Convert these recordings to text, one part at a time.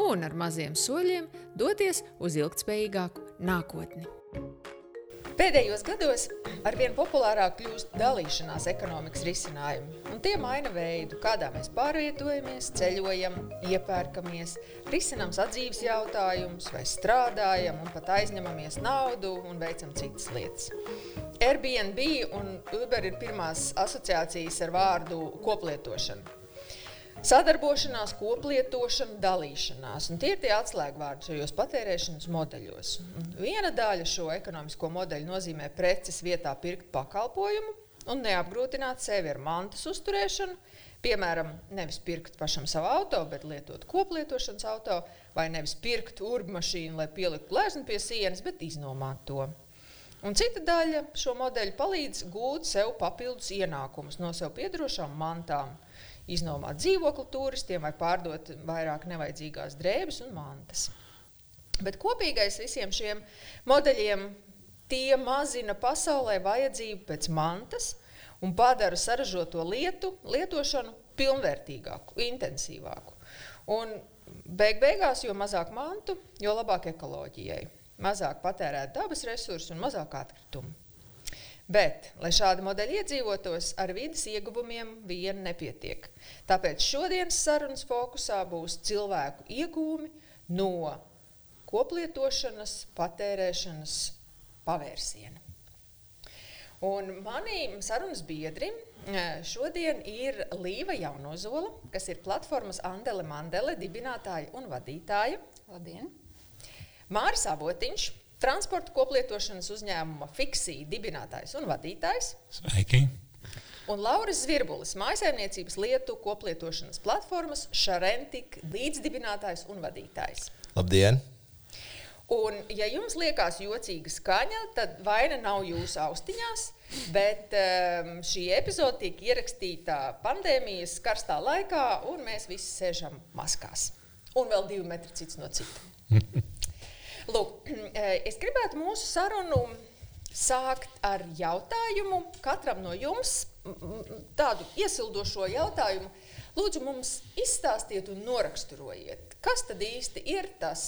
un ar maziem soļiem doties uz ilgspējīgāku nākotni. Pēdējos gados arvien populārāk kļūst dalīšanās ekonomikas risinājumi, un tie maina veidu, kādā mēs pārvietojamies, ceļojam, iepērkamies, risinām sadzīves jautājumus, vai strādājam, un pat aizņemamies naudu un veicam citas lietas. Airbnb un Uber ir pirmās asociācijas ar vārdu koplietošana. Sadarbošanās, koplietošana, dalīšanās. Un tie ir tie atslēgvārdi šajos patērēšanas modeļos. Viena daļa šo ekonomisko modeļu nozīmē preces vietā pirkt pakalpojumu un neapgrūtināt sevi ar mantas uzturēšanu. Piemēram, nevis pirkt pašam savu auto, bet lietot koplietošanas auto, vai nevis pirkt urbmašīnu, lai pieliktu gleznu pie sienas, bet iznomāt to. Un cita daļa šo modeļu palīdz gūt sev papildus ienākumus no sev piedarošām mantām iznomāt dzīvokli turistiem vai pārdot vairāk nevajadzīgās drēbes un mantas. Bet kopīgais visiem šiem modeļiem tie mazina pasaulē vajadzību pēc mantas un padara saražoto lietu lietošanu pilnvērtīgāku, intensīvāku. Un beig beigās, jo mazāk mantu, jo labāk ekoloģijai. Mazāk patērēt dabas resursus un mazāk atkritumu. Bet, lai šādi modeļi iedzīvotos, ar vidas ieguvumiem vien nepietiek. Tāpēc šodienas sarunas fokusā būs cilvēku iegūmi no koplietošanas, patērēšanas pavērsiena. Un mani sarunas biedri eh, šodien ir Līva Jaunozola, kas ir platformas Andele Mandele dibinātāja un vadītāja. Labdien! Māris Avotiņš, transporta koplietošanas uzņēmuma Fiksija dibinātājs un vadītājs. Sveiki! Un Lauris Zvirbulis, mājsaimniecības lietu koplietošanas platformas Šarentika līdzdibinātājs un vadītājs. Labdien! Un, ja jums liekas jocīga skaņa, tad vaina nav jūsu austiņās, bet um, šī epizode tiek ierakstīta pandēmijas karstā laikā, un mēs visi sēžam maskās. Un vēl divi metri cits no cita. Lūk, es gribētu mūsu sarunu sākt ar jautājumu katram no jums, tādu iesildošo jautājumu. Lūdzu, mums izstāstiet un noraksturojiet, kas tad īsti ir tas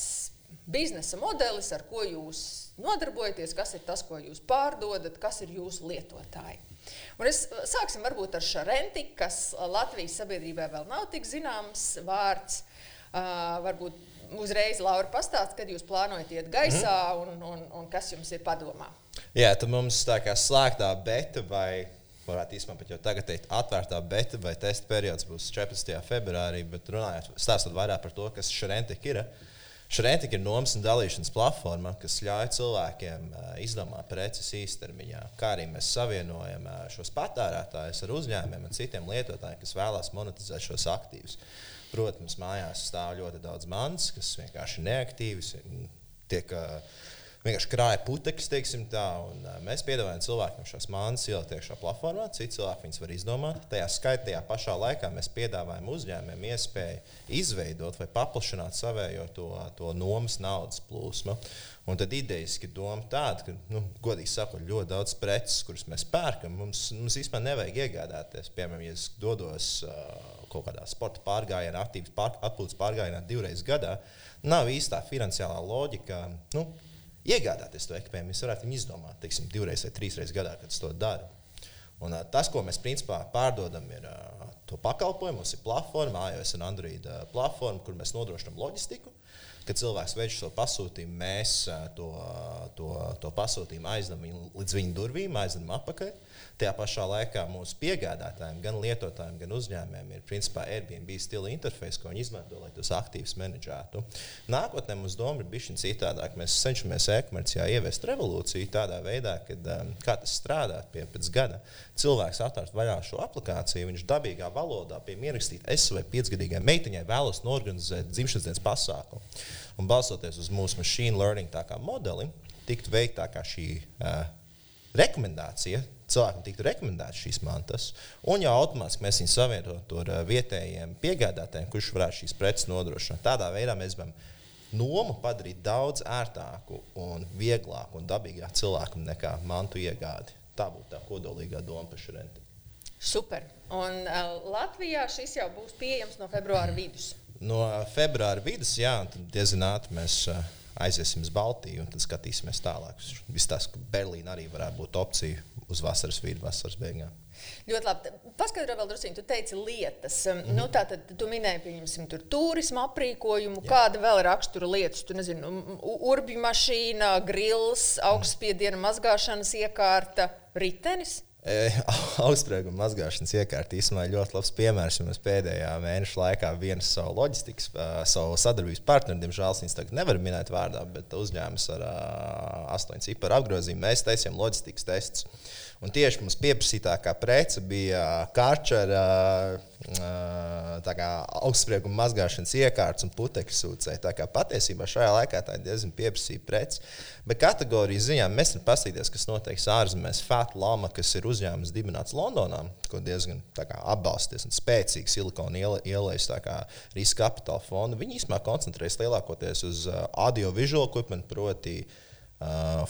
biznesa modelis, ar ko jūs nodarbojaties, kas ir tas, ko jūs pārdodat, kas ir jūsu lietotāji. Un es sāksim varbūt ar Šarenti, kas Latvijas sabiedrībai vēl nav tik zināms vārds. Uh, varbūt uzreiz Laura pastāst, kad jūs plānojat iet gaisā un, un, un kas jums ir padomā. Jā, tad mums tā kā slēgtā beta vai, varētu īstenībā pat jau tagad teikt, atvērtā beta vai testa periods būs 14. februārī, bet runājot, stāstot vairāk par to, kas Šrentika ir. Šrentika ir nomas un dalīšanas platforma, kas ļauj cilvēkiem izdomāt preces īstermiņā, kā arī mēs savienojam šos patērētājus ar uzņēmumiem un citiem lietotājiem, kas vēlās monetizēt šos aktīvus. Protams, mājās stāv ļoti daudz mans, kas vienkārši ir neaktīvs, tiek vienkārši krāja putekļus, teiksim tā. Un, mēs piedāvājam cilvēkiem šās mākslas ielikt iekšā platformā, citi cilvēki viņas var izdomāt. Tajā skaitā, tajā pašā laikā mēs piedāvājam uzņēmumiem iespēju izveidot vai paplašināt savējo to, to nomas naudas plūsmu. Un tad idejiski doma tāda, ka, nu, godīgi sakot, ļoti daudz preces, kuras mēs pērkam, mums, mums vispār nevajag iegādāties. Piemēram, ja es dodos uh, kaut kādā sporta pārgājienā, aktīvas pār, atpūtas pārgājienā divreiz gadā, nav īstā finansiālā loģika. Nu, iegādāties to ekipējumu. Mēs varētu viņu izdomāt, teiksim, divreiz vai trīsreiz gadā, kad to dara. Un, uh, tas, ko mēs principā pārdodam, ir uh, to pakalpojumu. Mums ir platforma, iOS un Android uh, platforma, kur mēs nodrošinām loģistiku. Kad cilvēks veids šo pasūtījumu, mēs uh, to, to, to pasūtījumu aizdodam līdz viņa durvīm, aizdodam atpakaļ. Tajā pašā laikā mūsu piegādātājiem, gan lietotājiem, gan uzņēmējiem ir principā Airbnb stila interfejs, ko viņi izmanto, lai tos aktīvus menedžētu. Nākotnē mums doma ir bijusi citādāk. Mēs cenšamies e-komercijā ieviest revolūciju tādā veidā, kad um, kā tas strādā pie pēc gada. Cilvēks atver vaļā šo aplikāciju, viņš dabīgā valodā pie ierakstīt, es vai piecgadīgai meitiņai vēlos norganizēt dzimšanas dienas pasākumu. Un balstoties uz mūsu machine learning modeli, tiktu veikta šī uh, rekomendācija. Cilvēkam tiktu rekomendētas šīs mantas, un jau automātiski mēs viņus savienotu ar vietējiem piegādātājiem, kurš varētu šīs preces nodrošināt. Tādā veidā mēs varam nomu padarīt daudz ērtāku, un vieglāku un dabīgāku cilvēkam nekā mantu iegādi. Tā būtu tā kodolīgā doma par šo renti. Super. Un uh, Latvijā šis jau būs pieejams no februāra vidus. No februāra vidus, jā, tad diezgan ātri mēs. Uh, aiziesim uz Baltiju un tad skatīsimies tālāk. Viss tas, ka Berlīna arī varētu būt opcija uz vasaras vidu, vasaras beigām. Ļoti labi. Paskaidro vēl drusku, tu teici lietas. Mm -hmm. nu, tā tad tu minēji, pieņemsim, tur turismu aprīkojumu, Jā. kāda vēl rakstura lietas. Tu nezini, urbju mašīna, grils, augstspiediena mazgāšanas iekārta, ritenis. Augstsprieguma mazgāšanas iekārta īstenībā ļoti labs piemērs. Mēs pēdējā mēneša laikā vienu savu loģistikas, savu sadarbības partneri, diemžēl viņas tagad nevar minēt vārdā, bet uzņēmums ar astoņu ciparu apgrozījumu mēs taisījām loģistikas testus. Un tieši mums pieprasītākā prece bija kārčera, augstsprieguma mazgāšanas iekārtas un putekļu sūcēji. Patiesībā šajā laikā tā ir diezgan pieprasīta prece. Bet kategorijas ziņā mēs varam paskatīties, kas notiek ārzemēs. Fat Lama, kas ir uzņēmums dibināts Londonā, ko diezgan atbalsties un spēcīgi silikona ielais riska kapitāla fondu. Viņi īstenībā koncentrējas lielākoties uz audio-vizuālo equipment, proti, uh,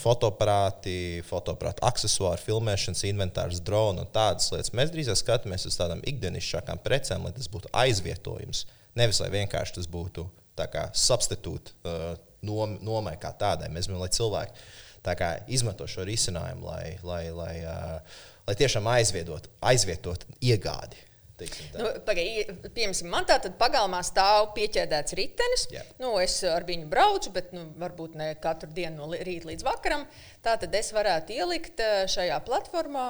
fotoaparāti, fotoaparātu accessoāri, filmēšanas inventārs, droni un tādas lietas. Mēs drīzāk skatāmies uz tādām ikdienišķākām precēm, lai tas būtu aizvietojums. Nevis lai vienkārši tas būtu substitūts uh, nom, nomai kā tādai. Mēs gribam, lai cilvēki kā, izmanto šo risinājumu, lai, lai, lai, uh, lai tiešām aizvietot, aizvietot iegādi. Nu, Piemēram, man tā tad pagalmā stāv pieķēdēts ritenis. Yeah. Nu, es ar viņu braucu, bet nu, varbūt ne katru dienu no rīta līdz vakaram. Tā tad es varētu ielikt eh, šajā platformā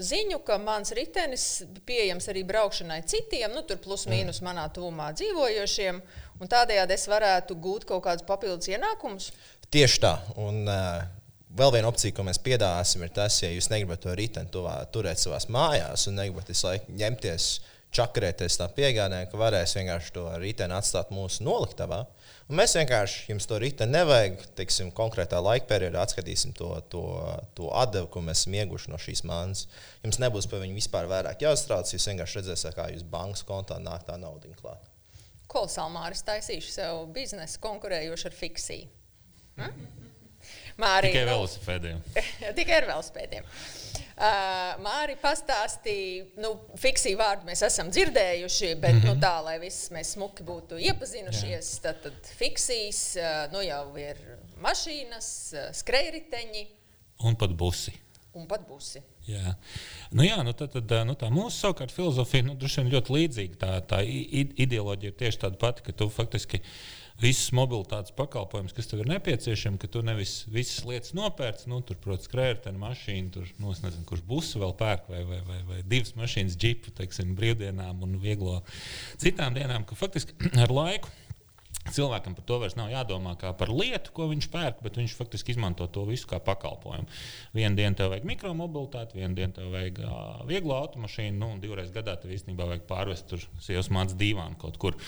ziņu, ka mans ritenis pieejams arī braukšanai citiem, nu, tur plus mīnus mm. manā tuvumā dzīvojošiem. Tādējādi es varētu gūt kaut kādus papildus ienākumus. Tieši tā. Un, uh, Vēl viena opcija, ko mēs piedāvāsim, ir tas, ja jūs negribat to riteni tuvā, turēt savā mājās un negribat visu laiku ņemties, čakarēties tā piegādē, ka varēs vienkārši to riteni atstāt mūsu noliktavā. Un mēs vienkārši jums to riteni nevajag, teiksim, konkrētā laika periodā atskatīsim to, to, to atdevi, ko mēs esam ieguvuši no šīs manas. Jums nebūs par viņu vispār vairāk jāstrādā. Jūs vienkārši redzēsiet, kā jūs bankas kontā nāk tā nauda klāt. Kolosāli Māris taisīšu sev biznesu konkurējošu ar fiksiju. Hm? Māri, tikai velosipēdiem. tikai ar velosipēdiem. Uh, Māri pastāstīja, nu, fiksiju vārdu mēs esam dzirdējuši, bet mm -hmm. nu, tā, lai viss mēs smuki būtu iepazinušies, Jā. tad, tad fiksijas uh, nu, jau ir mašīnas, uh, skrejriteņi. Un pat busi. Un pat busi. Jā, nu, jā nu, tad, tad, nu, tā mūsu savukārt filozofija nu, ļoti līdzīga. Tā, tā ideoloģija ir tieši tāda pati, ka tu faktiski visas mobilitātes pakalpojumus, kas tev ir nepieciešami, ka tu nevis visas lietas nopērci, nu, tur, protams, krēta mašīna, tur, nu, nezinu, kurš busu vēl pērk, vai, vai, vai, vai divas mašīnas, džipu, teiksim, brīvdienām un vieglo citām dienām, ka faktiski ar laiku Cilvēkam par to vairs nav jādomā kā par lietu, ko viņš pērk, bet viņš faktiski izmanto to visu kā pakalpojumu. Vienu dienu tev vajag mikromobilitāti, vienu dienu tev vajag uh, vieglo automašīnu, nu, un divreiz gadā tev īstenībā vajag pārvest tur sievas mācīt divānu kaut kur.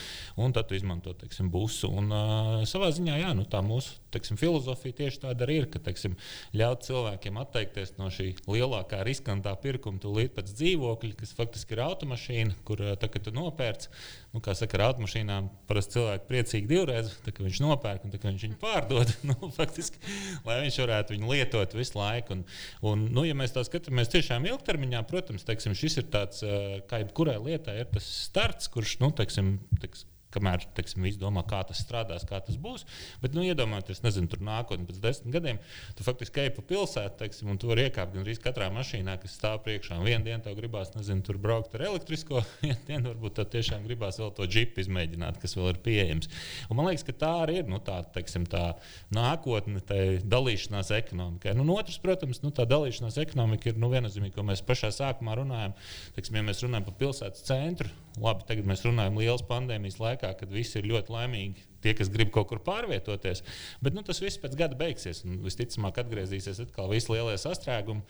Un tad tu izmanto teiksim, busu. Un, uh, savā ziņā jā, nu, tā mūsu teiksim, filozofija tieši tāda arī ir, ka teiksim, ļaut cilvēkiem atteikties no šī lielākā riskantā pirkuma tūlīt pēc dzīvokļa, kas faktiski ir automašīna, kur tā, tu nopērci nu, kā saka, ar automašīnām parasti cilvēki priecīgi divreiz, tā, viņš nopērk un tā, viņš viņu pārdod. nu, faktiski, lai viņš varētu viņu lietot visu laiku. Un, un, nu, ja mēs tā skatāmies tiešām ilgtermiņā, protams, teiksim, šis ir tāds, kā jebkurai lietai, ir tas starts, kurš, nu, teiksim, teiksim kamēr teiksim, visi domā, kā tas strādās, kā tas būs. Bet, nu, iedomājieties, nezinu, tur nākotnē, pēc desmit gadiem, tu faktiski ej pa pilsētu, teiksim, un tu vari iekāpt gandrīz katrā mašīnā, kas stāv priekšā. Vienu dienu tev gribās, nezinu, tur braukt ar elektrisko, vienu dienu varbūt tev tiešām gribās vēl to džipu izmēģināt, kas vēl ir pieejams. Un man liekas, ka tā arī ir nu, tā, teiksim, tā nākotne, tā dalīšanās ekonomikai. Nu, otrs, protams, nu, tā dalīšanās ekonomika ir nu, viennozīmīga, ko mēs pašā sākumā runājam. Teiksim, ja mēs runājam par pilsētas centru, labi, tagad mēs runājam liels pandēmijas laikā, kad visi ir ļoti laimīgi. Tie, kas grib kaut kur pārvietoties, bet nu, tas viss pēc gada beigsies. Un, visticamāk, atgriezīsies atkal visi lielie sastrēgumi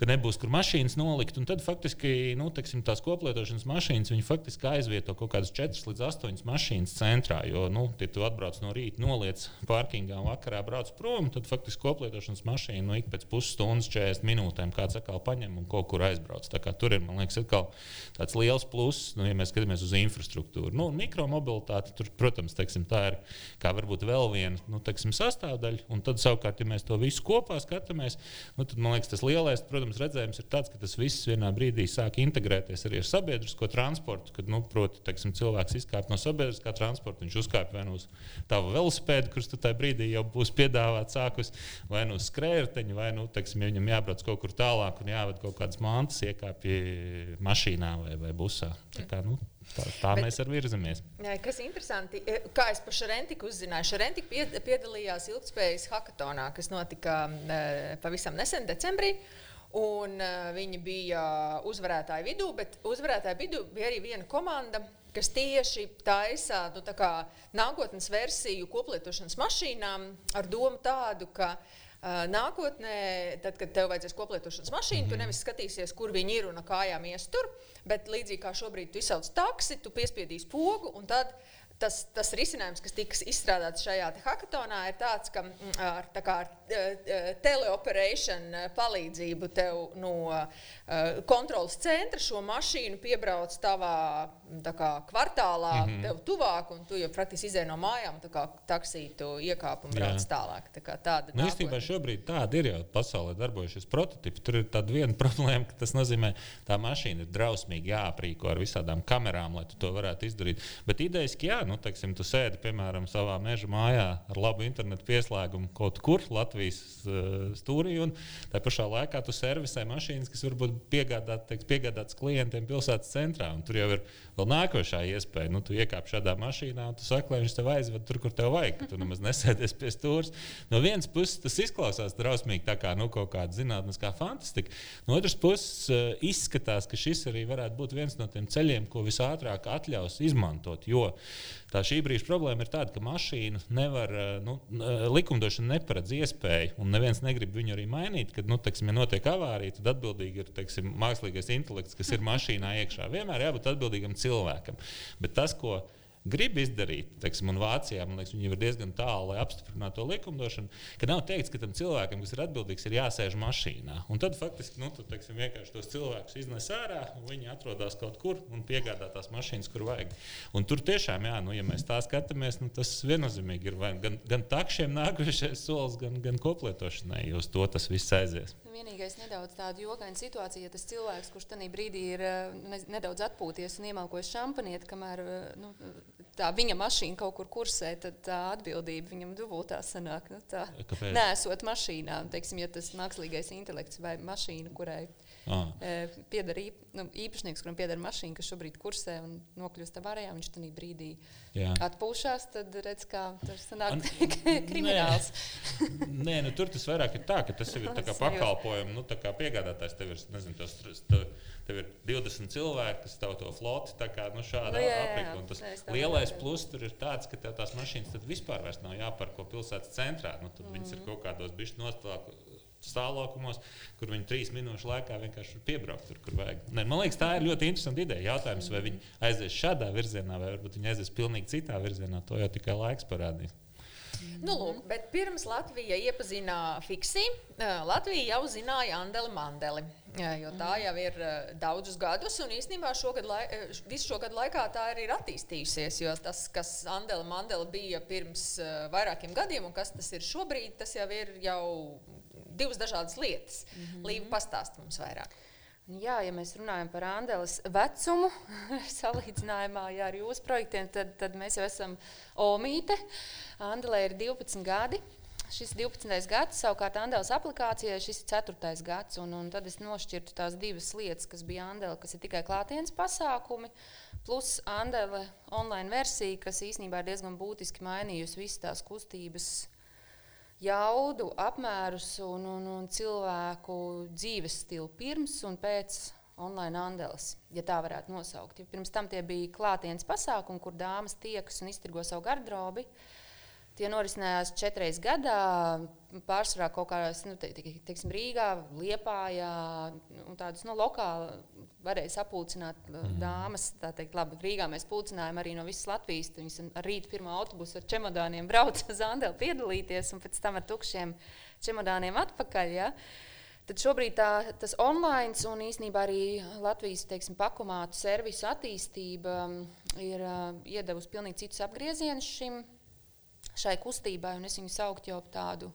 ka nebūs kur mašīnas nolikt. Tad faktiski nu, teksim, tās koplietošanas mašīnas faktiski aizvieto kaut kādas 4 līdz 8 mašīnas centrā. Jo, nu, ja tu atbrauc no rīta, noliec pārkingā un vakarā brauc prom, tad faktiski koplietošanas mašīna nu, ik pēc pusstundas, 40 minūtēm kāds atkal paņem un kaut kur aizbrauc. Tur ir, liekas, tāds liels pluss, nu, ja mēs skatāmies uz infrastruktūru. Nu, mikromobilitāte, tur, protams, teiksim, tā ir kā varbūt vēl viena nu, teiksim, sastāvdaļa. Un tad savukārt, ja mēs to visu kopā skatāmies, nu, tad man liekas, tas lielais, protams, redzējums ir tāds, ka tas viss vienā brīdī sāk integrēties arī ar sabiedrisko transportu. Kad, nu, proti, teiksim, cilvēks izkāp no sabiedriskā transporta, viņš uzkāpa vai nu uz tavu velosipēdu, kurš tajā brīdī jau būs piedāvāts sākus, vai nu uz skrējēju, vai nu, teiksim, ja viņam jābrauc kaut kur tālāk un jāved kaut kādas mantas, iekāpja mašīnā vai, vai busā. Tā, kā, nu, tā, tā Bet, mēs arī virzamies. Kas interesanti, e, kā es par Šarentiku uzzināju, Šarentika piedalījās ilgspējas hackathonā, kas notika e, pavisam nesen, decembrī. Un, uh, viņi bija uzvarētāju vidū, bet uzvarētāju vidū bija arī viena komanda, kas tieši taisa nu, tā nākotnes versiju koplietošanas mašīnām ar domu tādu, ka uh, Nākotnē, tad, kad tev vajadzēs koplietošanas mašīnu, mm -hmm. tu mhm. nevis skatīsies, kur viņi ir un kājām ies tur, bet līdzīgi kā šobrīd tu izsauc taksi, tu piespiedīsi pogu un tad tas, tas risinājums, kas tika izstrādāts šajā hackathonā, ir tāds, ka mm, ar, tā kā, ar teleoperēšanu palīdzību tev no kontrolas centra šo mašīnu piebrauc tavā kā, kvartālā, mm -hmm. tev tuvāk, un tu jau praktiski izēj no mājām, tā kā taksītu iekāp un brauc Jā. tālāk. Tā kā tāda nu, īstenībā šobrīd tāda ir jau pasaulē darbojušies prototipi. Tur ir tāda viena problēma, ka tas nozīmē, ka tā mašīna ir drausmīgi jāaprīko ar visādām kamerām, lai tu to varētu izdarīt. Bet idejaski, jā, nu, teiksim, tu sēdi piemēram savā meža mājā ar labu internetu pieslēgumu kaut kur Latvijas uh, stūrī, un tā pašā laikā tu servisē mašīnas, kas varbūt piegādāt, teiks, piegādātas klientiem pilsētas centrā. Tur jau ir vēl nākošā iespēja. Nu, tu iekāp šādā mašīnā, un tu saki, lai viņš tev aizved tur, kur tev vajag. Tu nemaz nesēdies pie stūres. No vienas puses tas izklausās drausmīgi, tā kā nu, kaut kāda zinātniskā fantastika. No otras puses uh, izskatās, ka šis arī varētu būt viens no tiem ceļiem, ko visātrāk atļaus izmantot. Jo Tā šī brīža problēma ir tāda, ka mašīna nevar, eh, nu, eh, likumdošana neparedz iespēju, un neviens negrib viņu arī mainīt. Kad, nu, teiksim, ja notiek avārija, tad atbildīgi ir teiksim, mākslīgais intelekts, kas ir mašīnā iekšā. Vienmēr jābūt atbildīgam cilvēkam. Bet tas, ko grib izdarīt, teiksim, un Vācijā liekas, viņi ir diezgan tālu, lai apstiprinātu to likumdošanu, ka nav teikts, ka tam cilvēkam, kas ir atbildīgs, ir jāsēž mašīnā. Un tad faktiski nu, tu, teiksim, vienkārši tos cilvēkus iznes ārā, un viņi atrodas kaut kur un piegādā tās mašīnas, kur vajag. Un tur tiešām, jā, nu, ja mēs tā skatāmies, nu, tas viennozīmīgi ir gan, gan takšiem nākošais solis, gan, gan koplietošanai, jo uz to tas viss aizies. Vienīgais nedaudz tāda jokaina situācija, ja tas cilvēks, kurš tajā brīdī ir ne, nedaudz atpūties un iemalkojis šampanieti, kamēr nu, tā viņa mašīna kaut kur kursē, tad tā atbildība viņam dubultā sanāk. Nu, tā, Nē, esot mašīnā, teiksim, ja tas mākslīgais intelekts vai mašīna, kurai ah. e, pieder nu, īpašnieks, kuram pieder mašīna, kas šobrīd kursē un nokļūst avārijā, viņš tajā brīdī Jā. atpūšas, tad redz, kā tas sanāk krimināls. Nē, nē nu, tur tas vairāk ir tā, ka tas ir pakalpojums, nu, tā kā piegādātājs tev ir, nezinu, tas tev ir 20 cilvēki, kas tev to floti tā kā nu, šādā nu, aprīkot. Tas Nē, lielais pluss tur ir tāds, ka tev tās mašīnas vispār nav jāparko pilsētas centrā. Nu, tad mm. viņas ir mhm. kaut kādos bišķi nostāvokļos stāvokļos, kur viņi trīs minūšu laikā vienkārši piebraukt tur, kur vajag. Ne, man liekas, tā ir ļoti interesanta ideja. Jautājums, vai viņi aizies šādā virzienā, vai varbūt viņi aizies pilnīgi citā virzienā, to jau tikai laiks parādīs. Nu, lūk, bet pirms Latvija iepazina Fiksi, Latvija jau zināja Andeli Mandeli. Jo tā jau ir daudzus gadus, un īstenībā šogad, lai, visu šo gadu laikā tā arī ir attīstījusies. Jo tas, kas Andela Mandela bija pirms vairākiem gadiem, un kas tas ir šobrīd, tas jau ir jau divas dažādas lietas. Mm -hmm. Līva pastāst mums vairāk. Jā, ja mēs runājam par Andeles vecumu, salīdzinājumā jā, ar jūsu projektiem, tad, tad mēs jau esam Omīte. Andelē ir 12 gadi. Šis 12. gads, savukārt Andeles aplikācijai, šis ir 4. gads. Un, un tad es nošķirtu tās divas lietas, kas bija Andele, kas ir tikai klātienes pasākumi, plus Andele online versija, kas īstenībā ir diezgan būtiski mainījusi visas tās kustības jaudu, apmērus un, un, un cilvēku dzīves stilu pirms un pēc online andeles, ja tā varētu nosaukt. Ja pirms tam tie bija klātienes pasākumi, kur dāmas tiekas un iztirgo savu garderobi. Tie norisinājās četras gadā, pārsvarā kaut kādās, nu, te, te, teiksim, Rīgā, Liepājā, un tādas nu, lokāli varēja sapulcināt mm. dāmas. Teikt, labi, Rīgā mēs pulcinājām arī no visas Latvijas. Viņas ar rītu pirmā autobusu ar čemodāniem brauca uz Andeli piedalīties, un pēc tam ar tukšiem čemodāniem atpakaļ. Ja? Tad šobrīd tā, tas online un īsnībā arī Latvijas teiksim, pakomātu servisu attīstība ir uh, iedevusi pilnīgi citus apgriezienus šim šai kustībai, un es viņu sauktu jau tādu.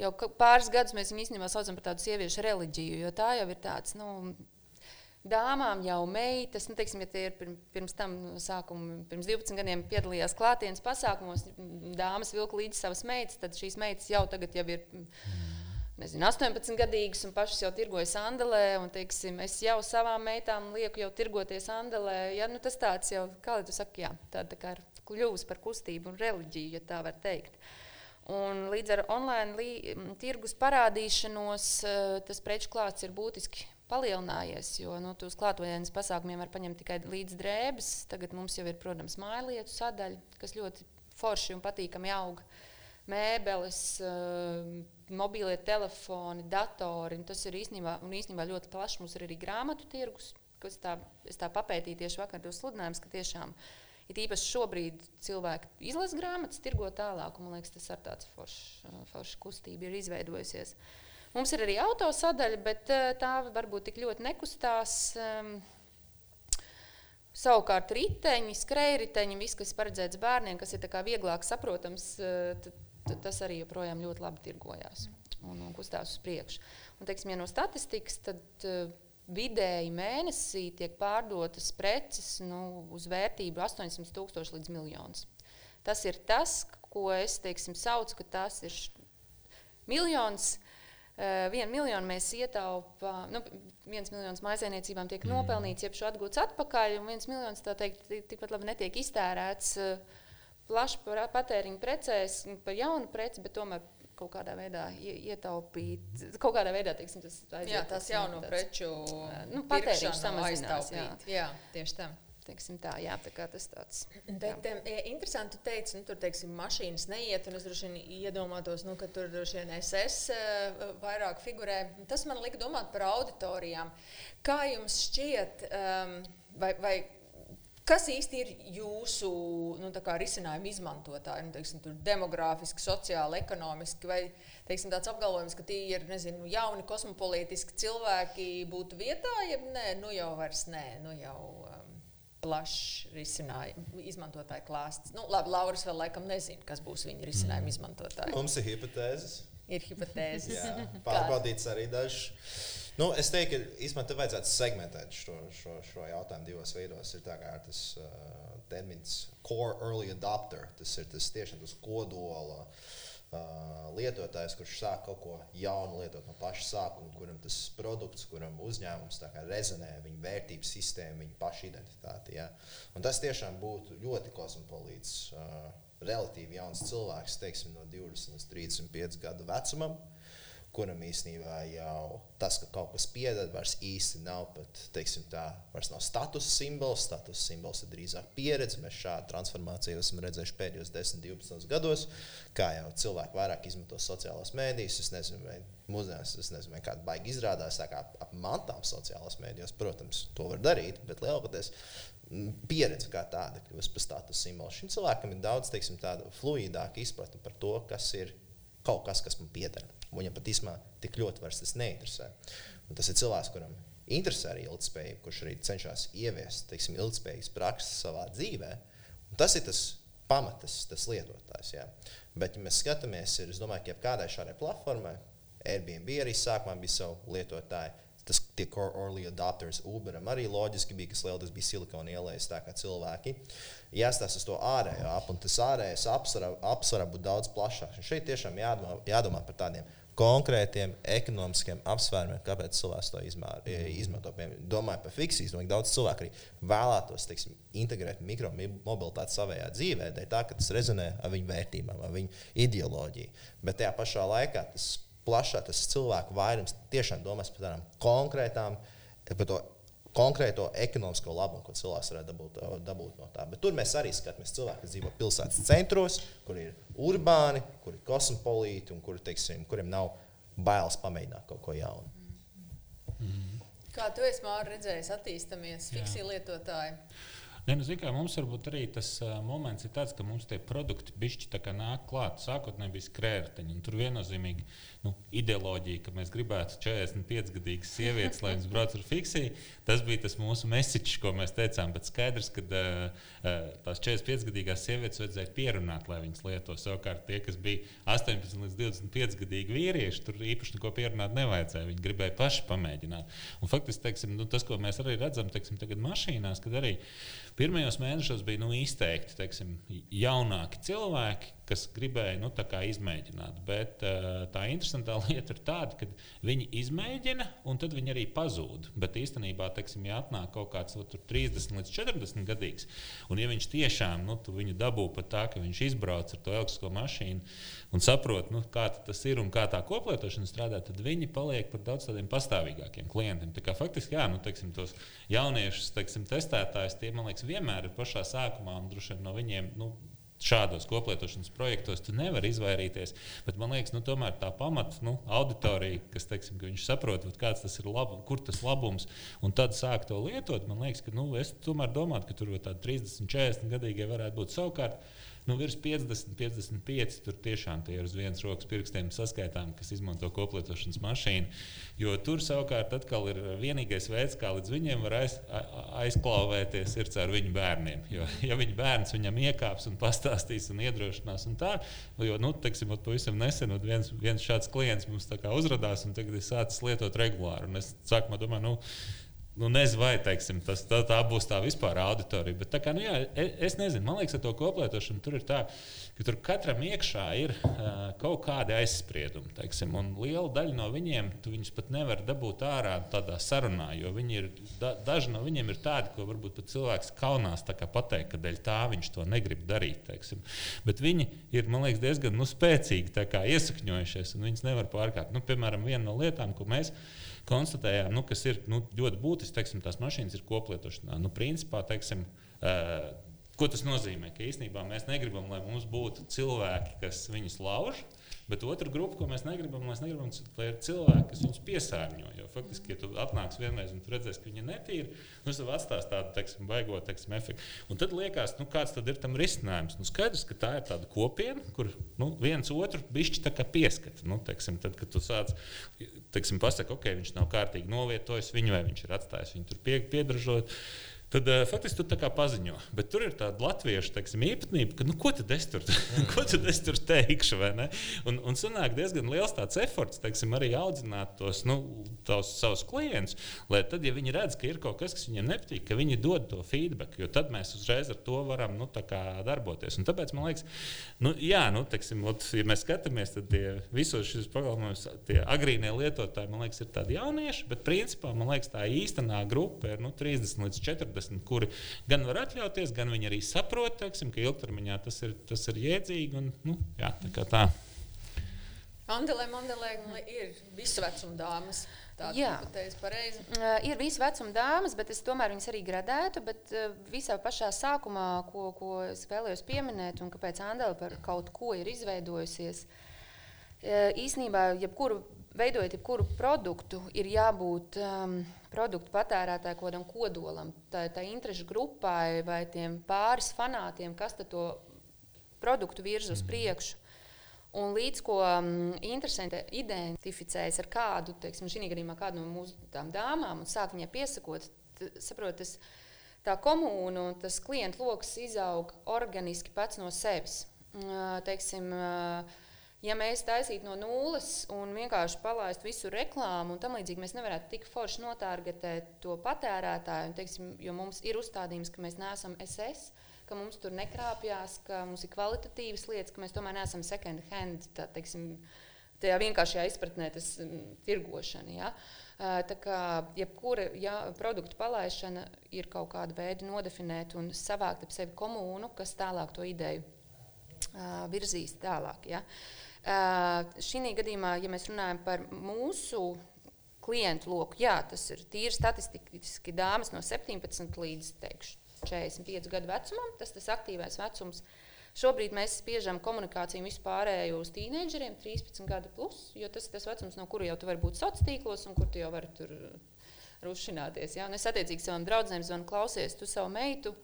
Jau pāris gadus mēs viņu īstenībā saucam par tādu sieviešu reliģiju, jo tā jau ir tāds, nu, dāmām jau meitas, nu, teiksim, ja tie ir pirms, tam sākuma, pirms 12 gadiem piedalījās klātienes pasākumos, dāmas vilka līdzi savas meitas, tad šīs meitas jau tagad jau ir. Nezinu, 18 gadīgas un pašas jau tirgojas Andelē, un teiksim, es jau savām meitām lieku jau tirgoties Andelē. Ja, nu, tas tāds jau, kā lai tu saki, jā, tāda tā kā ir kļuvusi par kustību un reliģiju, ja tā var teikt. Un līdz ar online tirgus parādīšanos eh, tas preču klāsts ir būtiski palielinājies, jo nu, tos klātienes pasākumiem var paņemt tikai līdz drēbes. Tagad mums jau ir, protams, mājlietu sadaļa, kas ļoti forši un patīkami aug. Mēbeles, eh, mobilie telefoni, datori. Tas ir īstenībā, īstenībā ļoti plašs. Mums ir arī grāmatu tirgus, kas tā, tā papētīja tieši vakar tos sludinājumus, ka tiešām ir It īpaši šobrīd cilvēki izlasa grāmatas, tirgo tālāk, un man liekas, tas ir tāds foršs forš kustība ir izveidojusies. Mums ir arī autosadaļa, bet tā varbūt tik ļoti nekustās. Um, Savukārt, riteņi, skrejriteņi, viss, kas paredzēts bērniem, kas ir vieglāk saprotams, tas arī joprojām ļoti labi tirgojās un, un kustās uz priekšu. Un, teiksim, ja no statistikas, tad vidēji mēnesī tiek pārdotas preces nu, uz vērtību 800 tūkstoši līdz miljonus. Tas ir tas, ko es teiksim, saucu, ka tas ir miljons. Uh, vienu miljonu mēs ietaupām, nu, viens miljons maisainiecībām tiek mm. nopelnīts, jeb šo atgūts atpakaļ, un viens miljons tā teikt, tikpat labi netiek iztērēts uh, plaši patēriņa precēs, par jaunu preci, bet tomēr kaut kādā veidā ietaupīt, kaut kādā veidā teiksim, tas aiziet. Jā, tās jauno tāds, preču nu, patēriņš samazinās. Jā. jā, tieši tā. Teiksim tā, jā, tā kā tas tāds. Bet um, interesanti, tu teici, nu, tur, teiksim, mašīnas neiet, un es droši vien iedomātos, nu, ka tur droši vien SS uh, vairāk figurē. Tas man lika domāt par auditorijām. Kā jums šķiet, um, vai, vai Kas īsti ir jūsu nu, risinājuma izmantotāji? Nu, teiksim, demogrāfiski, sociāli, ekonomiski, vai teiksim, tāds apgalvojums, ka tie ir nezinu, jauni kosmopolītiski cilvēki būtu vietā, ja nē, nu jau vairs nē, nu jau um, plašs risinājuma izmantotāju klāsts. Nu, labi, Lauris vēl laikam nezina, kas būs viņa risinājuma mm. izmantotāji. Mums ir hipotēzes. Ir hipotēzes. Jā, pārbaudīts arī dažs. Nu, es teiktu, ka īstenībā te vajadzētu segmentēt šo, šo, šo jautājumu divos veidos. Ir tas uh, termins core early adopter. Tas ir tas tiešām tas kodola uh, lietotājs, kurš sāk kaut ko jaunu lietot no paša sākuma, kuram tas produkts, kuram uzņēmums rezonē, viņa vērtības sistēma, viņa paša identitāte. Ja? Un tas tiešām būtu ļoti kosmopolīts, uh, relatīvi jauns cilvēks, teiksim, no 20 līdz 35 gadu vecumam. Uh, kuram īstenībā jau tas, ka kaut kas pieder, vairs īsti nav pat, teiksim, tā, vairs nav status simbols. Status simbols ir drīzāk pieredze. Mēs šādu transformāciju esam redzējuši pēdējos 10, 12 gados, kā jau cilvēki vairāk izmanto sociālās mēdījas. Es nezinu, vai mūsdienās, es nezinu, kāda baigi izrādās kā ap mantām sociālās mēdījos. Protams, to var darīt, bet lielākoties pieredze kā tāda kļūst par status simbolu. Šim cilvēkam ir daudz teiksim, fluidāka izpratne par to, kas ir kaut kas, kas man pieder. Viņam pat īstenībā tik ļoti vairs tas neinteresē. Un tas ir cilvēks, kuram interesē arī ilgspējība, kurš arī cenšas ieviest teiksim, ilgspējīgas prakses savā dzīvē. Un tas ir tas pamatas, tas lietotājs. Jā. Bet, ja mēs skatāmies, ir, es domāju, ka kādai šādai platformai, Airbnb arī sākumā bija savu lietotāju. Tas tie early adopters Uberam arī loģiski bija, kas lielais bija silikona ielais, tā kā cilvēki. Jāstāsta uz to ārējo ap, un tas ārējais apsvara būtu daudz plašāks. Un šeit tiešām jādomā, jādomā par tādiem konkrētiem ekonomiskiem apsvērumiem, kāpēc cilvēks to izmēr, izmanto. Domāju par fiksiju, domāju, daudz cilvēku arī vēlētos teiksim, integrēt mikromobilitāti savā dzīvē, tā, ka tas rezonē ar viņu vērtībām, ar viņu ideoloģiju. Bet tajā pašā laikā tas plašāk, tas cilvēku vairums tiešām domās par tādām konkrētām, par to konkrēto ekonomisko labumu, ko cilvēks varētu dabūt, dabūt no tā. Bet tur mēs arī skatāmies cilvēku, kas dzīvo pilsētas centros, kur ir urbāni, kur ir kosmopolīti un kur, teiksim, kuriem nav bailes pamēģināt kaut ko jaunu. Mm. Kā tu esi redzējis, attīstāmies fiksija lietotāji? Ne, nu, kā, mums varbūt arī tas uh, moments ir tāds, ka mums tie produkti bišķi nāk klāt. Sākotnēji bija skrējēji. Tur viennozīmīgi nu, ideoloģija, ka mēs gribētu 45 gadīgas sievietes, lai viņas brauc ar fiksiju. Tas bija tas mūsu mesiķis, ko mēs teicām. Bet skaidrs, ka uh, tās 45 gadīgās sievietes vajadzēja pierunāt, lai viņas lieto. Savukārt tie, kas bija 18 līdz 25 gadīgi vīrieši, tur īpaši neko pierunāt nevajadzēja. Viņi gribēja paši pamēģināt. Un faktiski teiksim, nu, tas, ko mēs arī redzam, teiksim, mašīnās, kad arī Pirmajos mēnešos bija nu, izteikti teiksim, jaunāki cilvēki, kas gribēja nu, izmēģināt. Bet uh, tā interesantā lieta ir tāda, ka viņi izmēģina un tad viņi arī pazūd. Bet īstenībā, teiksim, ja atnāk kaut kāds tur, 30 līdz 40 gadīgs, un ja viņš tiešām nu, viņu dabū pat tā, ka viņš izbrauc ar to elektrisko mašīnu un saprot, nu, kā tas ir un kā tā koplietošana strādā, tad viņi paliek par daudz tādiem pastāvīgākiem klientiem. Tā kā, faktiski, jā, nu, teiksim, tos jauniešus teiksim, testētājus, tie man liekas, vienmēr ir pašā sākumā un droši vien no viņiem. Nu, Šādos koplietošanas projektos tu nevari izvairīties. Bet man liekas, nu, tomēr tā pamata nu, auditorija, kas teiksim, ka saprot, kāds tas ir, lab, kur tas labums, un tad sāk to lietot. Man liekas, ka nu, es tomēr domāju, ka tur jau tādi 30, 40 gadīgie varētu būt savukārt nu, virs 50, 55. Tur tiešām tie ir uz vienas rokas pirkstiem saskaitām, kas izmanto koplietošanas mašīnu. Jo tur savukārt ir vienīgais veids, kā līdz viņiem var aiz, aizklāvēties, ir caur viņu bērniem. Jo, ja viņa bērns viņam iekāps un pastāstīs un iedrošinās, un tā, jo nu, teiksim, pavisam nesen viens, viens šāds klients mums uzrādījās un tagad ir sācis lietot regulāri. Un es sākumā domāju, nu, Nu, nezinu, vai teiksim, tas, tā, tā būs tā vispār auditorija. Bet, kā, nu, jā, es, es nezinu, man liekas, ar to koplietošanu tur ir tā, ka tur katram iekšā ir uh, kaut kādi aizspriedumi. Teiksim, un liela daļa no viņiem, tu viņus pat nevar dabūt ārā tādā sarunā, jo ir, da, daži no viņiem ir tādi, ko varbūt pat cilvēks kaunās pateikt, ka dēļ tā viņš to negrib darīt. Teiksim. Bet viņi ir, man liekas, diezgan nu, spēcīgi iesakņojušies, un viņus nevar pārkāpt. Nu, piemēram, viena no lietām, ko mēs konstatējām, nu, kas ir nu, ļoti būtiski, teiksim, tās mašīnas ir koplietošanā. Nu, principā, teiksim, uh, Ko tas nozīmē? Ka īstenībā mēs negribam, lai mums būtu cilvēki, kas viņus lauž, Bet otra grupa, ko mēs negribam, mēs negribam, lai ir cilvēki, kas viņus piesārņo. Jo faktiski, ja tu atnāksi vienreiz un redzēsi, ka viņi ir netīri, nu, tas atstās tādu teiksim, baigo teiksim, efektu. Un tad liekas, nu, kāds tad ir tam risinājums. Nu, skaidrs, ka tā ir tāda kopiena, kur nu, viens otru bišķi pieskata. Nu, teiksim, tad, kad tu sāc teiksim, pasaki, ok, viņš nav kārtīgi novietojis viņu vai viņš ir atstājis viņu tur pie, piedražot. Tad uh, faktiski tu tā kā paziņo. Bet tur ir tāda latviešu teiksim, īpatnība, ka, nu, ko tad es tur, ko tad es tur teikšu. Un, un sanāk diezgan liels tāds eforts, teiksim, arī audzināt tos, nu, tos savus klientus, lai tad, ja viņi redz, ka ir kaut kas, kas viņiem nepatīk, ka viņi dod to feedback, jo tad mēs uzreiz ar to varam nu, darboties. Un tāpēc man liekas, nu, jā, nu, teiksim, ot, ja mēs skatāmies, tad visos šīs pakalpojumus, tie agrīnie lietotāji, man liekas, ir tādi jaunieši, bet principā man liekas, tā īstenā grupa ir nu, 30 līdz 40 40, kuri gan var atļauties, gan viņi arī saprot, teiksim, ka ilgtermiņā tas ir, tas ir jēdzīgi. Un, nu, jā, tā tā. Andelē, Mandelē ir visu vecumu dāmas. Jā, uh, ir visi vecuma dāmas, bet es tomēr viņas arī gradētu. Bet uh, visā pašā sākumā, ko, ko es vēlējos pieminēt, un kāpēc Andela par kaut ko ir izveidojusies, uh, īsnībā, jebkuru veidojot jebkuru produktu, ir jābūt um, produktu patērētāju kodam kodolam, tā, tā interešu grupai vai tiem pāris fanātiem, kas to produktu virza uz mhm. priekšu. Un līdz ko um, interesanti identificējas ar kādu, teiksim, šī gadījumā kādu no mūsu dāmām un sāk viņai piesakot, saprot, tas, tā komūna un tas klientu lokus izaug organiski pats no sevis. Uh, teiksim, uh, ja mēs taisītu no nulles un vienkārši palaistu visu reklāmu un tam līdzīgi, mēs nevarētu tik forši notārgetēt to patērētāju. Un, teiksim, jo mums ir uzstādījums, ka mēs neesam SS, ka mums tur nekrāpjas, ka mums ir kvalitatīvas lietas, ka mēs tomēr neesam second hand. Tā, teiksim, Tajā vienkāršajā izpratnē tas ir tirgošana. Ja? Tā kā jebkura ja, produktu palaišana ir kaut kāda veida nodefinēt un savākt ap sevi komūnu, kas tālāk to ideju virzīs tālāk. Ja? Šī gadījumā, ja mēs runājam par mūsu klientu loku, jā, tas ir tīri statistiski dāmas no 17 līdz teikšu, 45 gadu vecumam. Tas ir aktīvais vecums. Šobrīd mēs spiežam komunikāciju vispārēju uz tīneģeriem, 13 gadu plus, jo tas ir tas vecums, no kura jau tu vari būt sociālos tīklos un kur tu jau vari tur rušināties. Ja? Un es attiecīgi savām draudzēm zvanu, klausies, tu savu meitu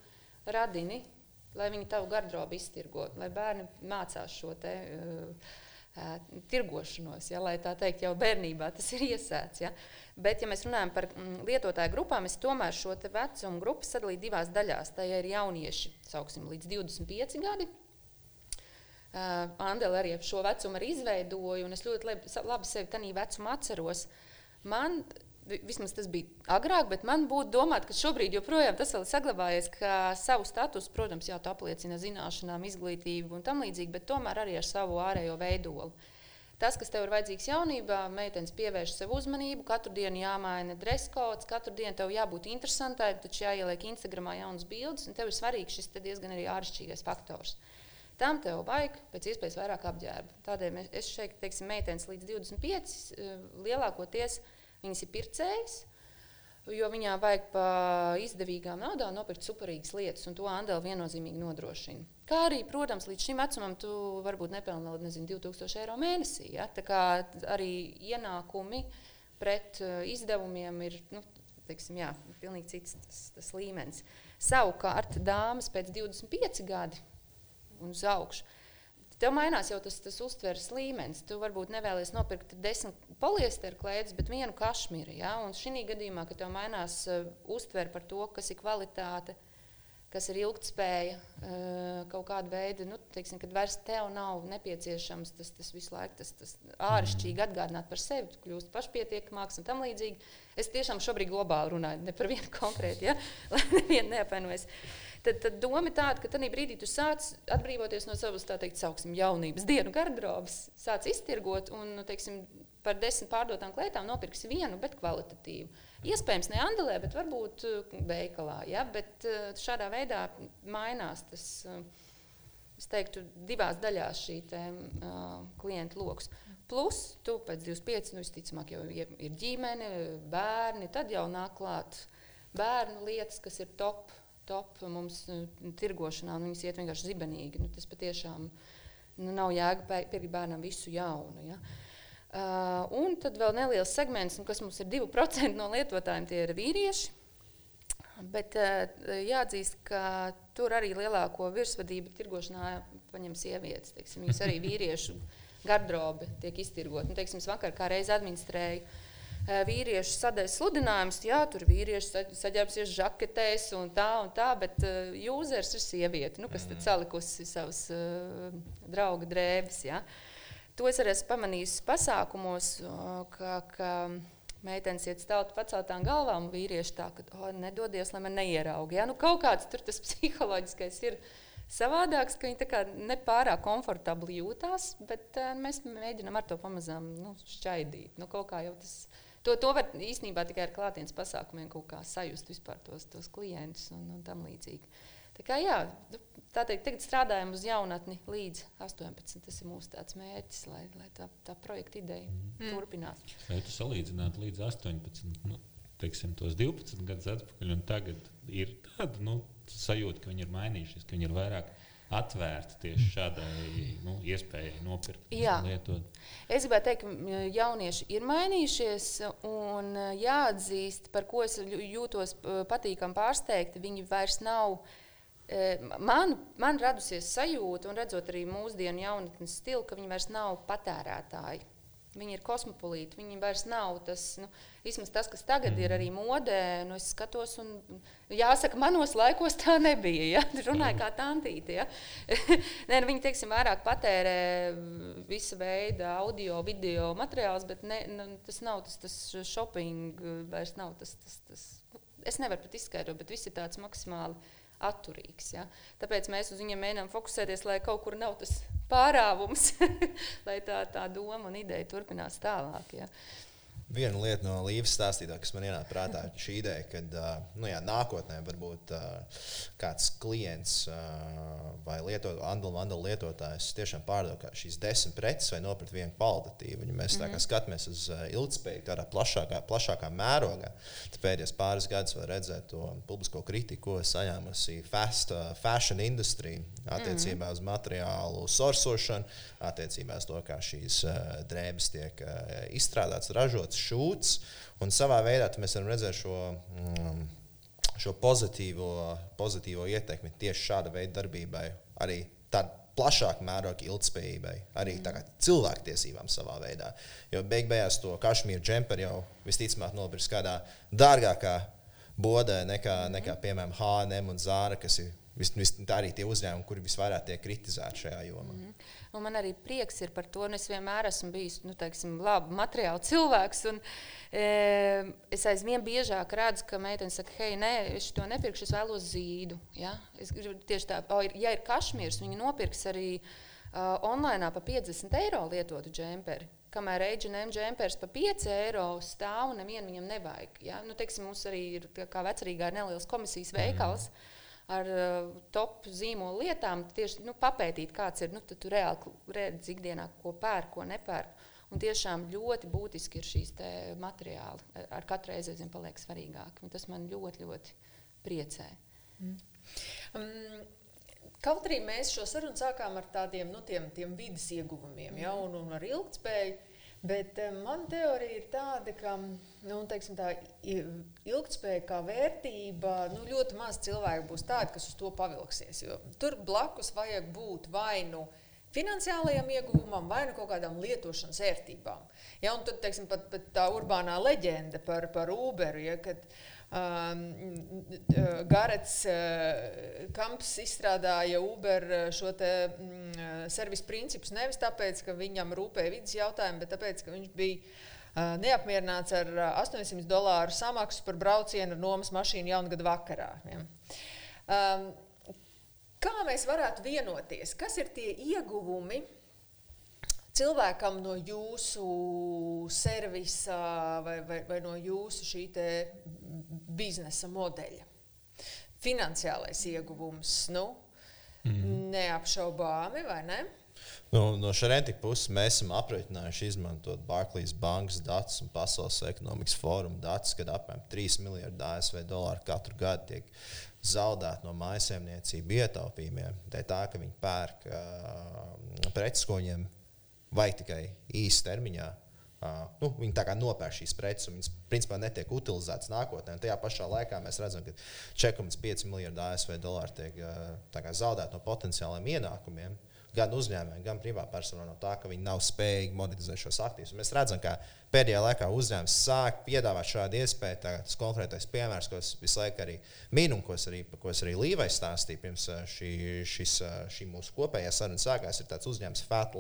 radini, lai viņi tavu garderobu iztirgo, lai bērni mācās šo te. Uh, tirgošanos, ja, lai tā teikt, jau bērnībā tas ir iesēts. Ja. Bet, ja mēs runājam par mm, lietotāju grupām, es tomēr šo vecumu grupu sadalīju divās daļās. Tā ir jaunieši, sauksim, līdz 25 gadi. Uh, Andela arī šo vecumu arī izveidoja, un es ļoti labi, labi sevi tajā vecumā atceros. Man Vismaz tas bija agrāk, bet man būtu domāt, ka šobrīd joprojām tas vēl saglabājies, ka savu statusu, protams, jā, apliecina zināšanām, izglītību un tam līdzīgi, bet tomēr arī ar savu ārējo veidolu. Tas, kas tev ir vajadzīgs jaunībā, meitenes pievērš sev uzmanību, katru dienu jāmaina dress codes, katru dienu tev jābūt interesantai, taču jāieliek Instagramā jaunas bildes, un tev ir svarīgs šis diezgan arī āršķirīgais faktors. Tam tev vajag pēc iespējas vairāk apģērba. Tādēļ es šeit, teiksim, meitenes līdz 25 eh, lielākoties Viņas ir pircējas, jo viņām vajag pa izdevīgām naudām nopirkt superīgas lietas, un to Andela viennozīmīgi nodrošina. Kā arī, protams, līdz šim vecumam tu varbūt nepelni vēl nezinu, 2000 eiro mēnesī. Ja? Tā kā arī ienākumi pret uh, izdevumiem ir nu, teiksim, jā, pilnīgi cits tas, tas līmenis. Savukārt, dāmas pēc 25 gadi un uz augšu Tev mainās jau tas, tas uztveres līmenis. Tu varbūt nevēlies nopirkt desmit poliesteru klēdes, bet vienu kašmīru. Ja? Un šī gadījumā, kad tev mainās uh, uztvere par to, kas ir kvalitāte, kas ir ilgspēja, uh, kaut kāda veida, nu, teiksim, kad vairs tev nav nepieciešams tas, tas visu laiku tas, tas āršķirīgi atgādināt par sevi, tu kļūsi pašpietiekamāks un tam līdzīgi. Es tiešām šobrīd globāli runāju, ne par vienu konkrētu, ja? lai nevienu neapvainojas. Uh, tad, tad doma ir tāda, ka tajā brīdī tu sāc atbrīvoties no savas, tā teikt, sauksim, jaunības dienu garderobas, sāc iztirgot un, nu, teiksim, par desmit pārdotām klētām nopirksi vienu, bet kvalitatīvu. Iespējams, ne Andelē, bet varbūt uh, veikalā. Ja? Bet uh, šādā veidā mainās tas, uh, es teiktu, divās daļās šī te, uh, klientu lokus. Plus, tu pēc 25, nu, visticamāk, jau ir ģimene, bērni, tad jau nāk klāt bērnu lietas, kas ir top top mums nu, tirgošanā, un viņas iet vienkārši zibenīgi. Nu, tas patiešām nu, nav jēga pirkt bērnam visu jaunu. Ja? Uh, un tad vēl neliels segments, nu, kas mums ir 2% no lietotājiem, tie ir vīrieši. Bet uh, jāatzīst, ka tur arī lielāko virsvadību tirgošanā paņem sievietes. Teiksim, viņas arī vīriešu garderobe tiek iztirgota. Nu, teiksim, es vakar kā reiz administrēju uh, vīriešu sadaļas sludinājums, jā, tur vīrieši saģērbsies žaketēs un tā un tā, bet uh, jūzers ir sieviete, nu, kas tad salikusi savas uh, drauga drēbes. Ja. To es arī esmu pamanījis pasākumos, ka, ka meitenes iet stāvot paceltām galvām, vīrieši tā, ka oh, nedodies, lai man neierauga. Ja? Nu, kaut kāds tur tas psiholoģiskais ir savādāks, ka viņi nepārāk komfortabli jūtās, bet uh, mēs mēģinām ar to pamazām nu, šķaidīt. Nu, kaut kā jau tas To, to var īstenībā tikai ar klātienes pasākumiem kaut kā sajust vispār tos, tos klientus un, un tam līdzīgi. Tā kā jā, nu, tā teikt, tagad strādājam uz jaunatni līdz 18. Tas ir mūsu mērķis, lai, lai tā, tā projekta ideja mm. turpinātu. Vai tu salīdzinātu līdz 18, nu, teiksim, tos 12 gadus atpakaļ, un tagad ir tāda nu, sajūta, ka viņi ir mainījušies, ka viņi ir vairāk atvērti tieši šādai nu, iespējai nopirkt. Jā, lietot. es gribētu teikt, ka jaunieši ir mainījušies un jāatzīst, par ko es jūtos patīkami pārsteigti. Viņi vairs nav. Man, man radusies sajūta, un redzot arī mūsdienu jaunatnes stilu, ka viņi vairs nav patērētāji. Viņi ir kosmopolīti. Viņi vairs nav tas, nu, tas kas tagad ir arī modē. Nu, es skatos, un jāsaka, manos laikos tā nebija. Ja? Runāja kā tantīte. Ja? Nē, nu, viņi teiksim, vairāk patērē visu veidu audio, video materiālus, bet ne, nu, tas nav tas, tas shopping, vairs nav tas. tas, tas. Nu, es nevaru pat izskaidrot, bet viss ir tāds maksimāli atturīgs. Ja? Tāpēc mēs uz viņiem mēģinām fokusēties, lai kaut kur nav tas pārāvums, lai tā, tā doma un ideja turpinās tālāk. Ja? Viena lieta no Līves stāstītā, kas man ienāca prātā, ir šī ideja, ka nu, jā, nākotnē varbūt kāds klients vai Andala lietotājs tiešām pārdod šīs desmit preces vai nopirkt vienu kvalitatīvu. Ja mēs mm -hmm. skatāmies uz ilgspēju tādā plašākā, plašākā mērogā, pēdējos pāris gadus var redzēt to publisko kritiku, ko saņēmusi fast fashion industrija attiecībā mm -hmm. uz materiālu sorsošanu, attiecībā uz to, kā šīs drēbes tiek izstrādātas, ražotas šūts. Un savā veidā mēs varam redzēt šo, mm, šo pozitīvo, pozitīvo ietekmi tieši šāda veida darbībai. Arī tādā plašākā mērogā ilgspējībai, arī mm. cilvēktiesībām savā veidā. Jo beig beigās to kašmīru džemperi jau visticamāk nopirks kādā dārgākā bodē nekā, mm. nekā piemēram, HM un Zāra, kas ir vis, vis, arī tie uzņēmumi, kuri visvairāk tiek kritizēti šajā jomā. Mm. Un man arī prieks ir par to, un es vienmēr esmu bijis nu, teiksim, labi materiāli cilvēks. Un, e, es aizvien biežāk redzu, ka meitene saka, hei, nē, es to nepirkšu, es vēlos zīdu. Ja? Es gribu tieši tā, o, ir, ja ir kašmīrs, viņi nopirks arī uh, online par 50 eiro lietotu džemperi. Kamēr H&M džempers par 5 eiro stāv, nevienam viņam nevajag. Ja? Nu, teiksim, mums arī ir kā vecrīgā neliels komisijas veikals. Mm ar uh, top zīmolu lietām, tieši nu, papētīt, kāds ir. Nu, tu reāli redzi ikdienā, ko pērk, ko nepērk. Un tiešām ļoti būtiski ir šīs materiāli. Ar katru reizi aizvien paliek svarīgāk. Un tas man ļoti, ļoti priecē. Mm. Um, Kaut arī mēs šo sarunu sākām ar tādiem nu, tiem, tiem vidas ieguvumiem, ja, un, un ar ilgspēju. Bet um, man teorija ir tāda, ka nu, teiksim, tā ilgspēja kā vērtība, nu, ļoti maz cilvēku būs tādi, kas uz to pavilksies. Tur blakus vajag būt vai nu finansiālajam ieguvumam, vai nu kaut kādām lietošanas ērtībām. Ja, un tad, teiksim, pat, pat tā urbānā leģenda par, par Uberu, ja, kad Garets uh, Kamps izstrādāja Uber šo te, um, servisu principus nevis tāpēc, ka viņam rūpēja vidas jautājumi, bet tāpēc, ka viņš bija neapmierināts ar 800 dolāru samaksu par braucienu ar nomas mašīnu jaungada vakarā. Ja. Um, kā mēs varētu vienoties? Kas ir tie ieguvumi cilvēkam no jūsu servisa vai, vai, vai no jūsu šī biznesa modeļa? Finansiālais ieguvums, nu, mm. neapšaubāmi, vai ne? Nu, no Šarentika puses mēs esam aprēķinājuši izmantot Barclays bankas datus un Pasaules ekonomikas fóruma datus, kad apmēram 3 miljardi ASV dolāru katru gadu tiek zaudēti no mājsaimniecību ietaupījumiem. Tā ir tā, ka viņi pērk uh, preces, ko viņiem vajag tikai īsa termiņā. Uh, nu, viņi tā kā nopērk šīs preces, un viņas principā netiek utilizētas nākotnē. Un tajā pašā laikā mēs redzam, ka 4,5 miljardi ASV dolāru tiek uh, zaudēti no potenciāliem ienākumiem. Gan uzņēmējiem, gan privātpersonām no tā, ka viņi nav spējīgi monetizēt šos aktīvus. Mēs redzam, ka pēdējā laikā uzņēmums sāk piedāvāt šādu iespēju. Tā, tas konkrētais piemērs, ko es visu laiku arī minu, ko es arī, ko es arī Līvais stāstīju pirms šī, šis, šī mūsu kopējā saruna sākās, ir tāds uzņēmums Fat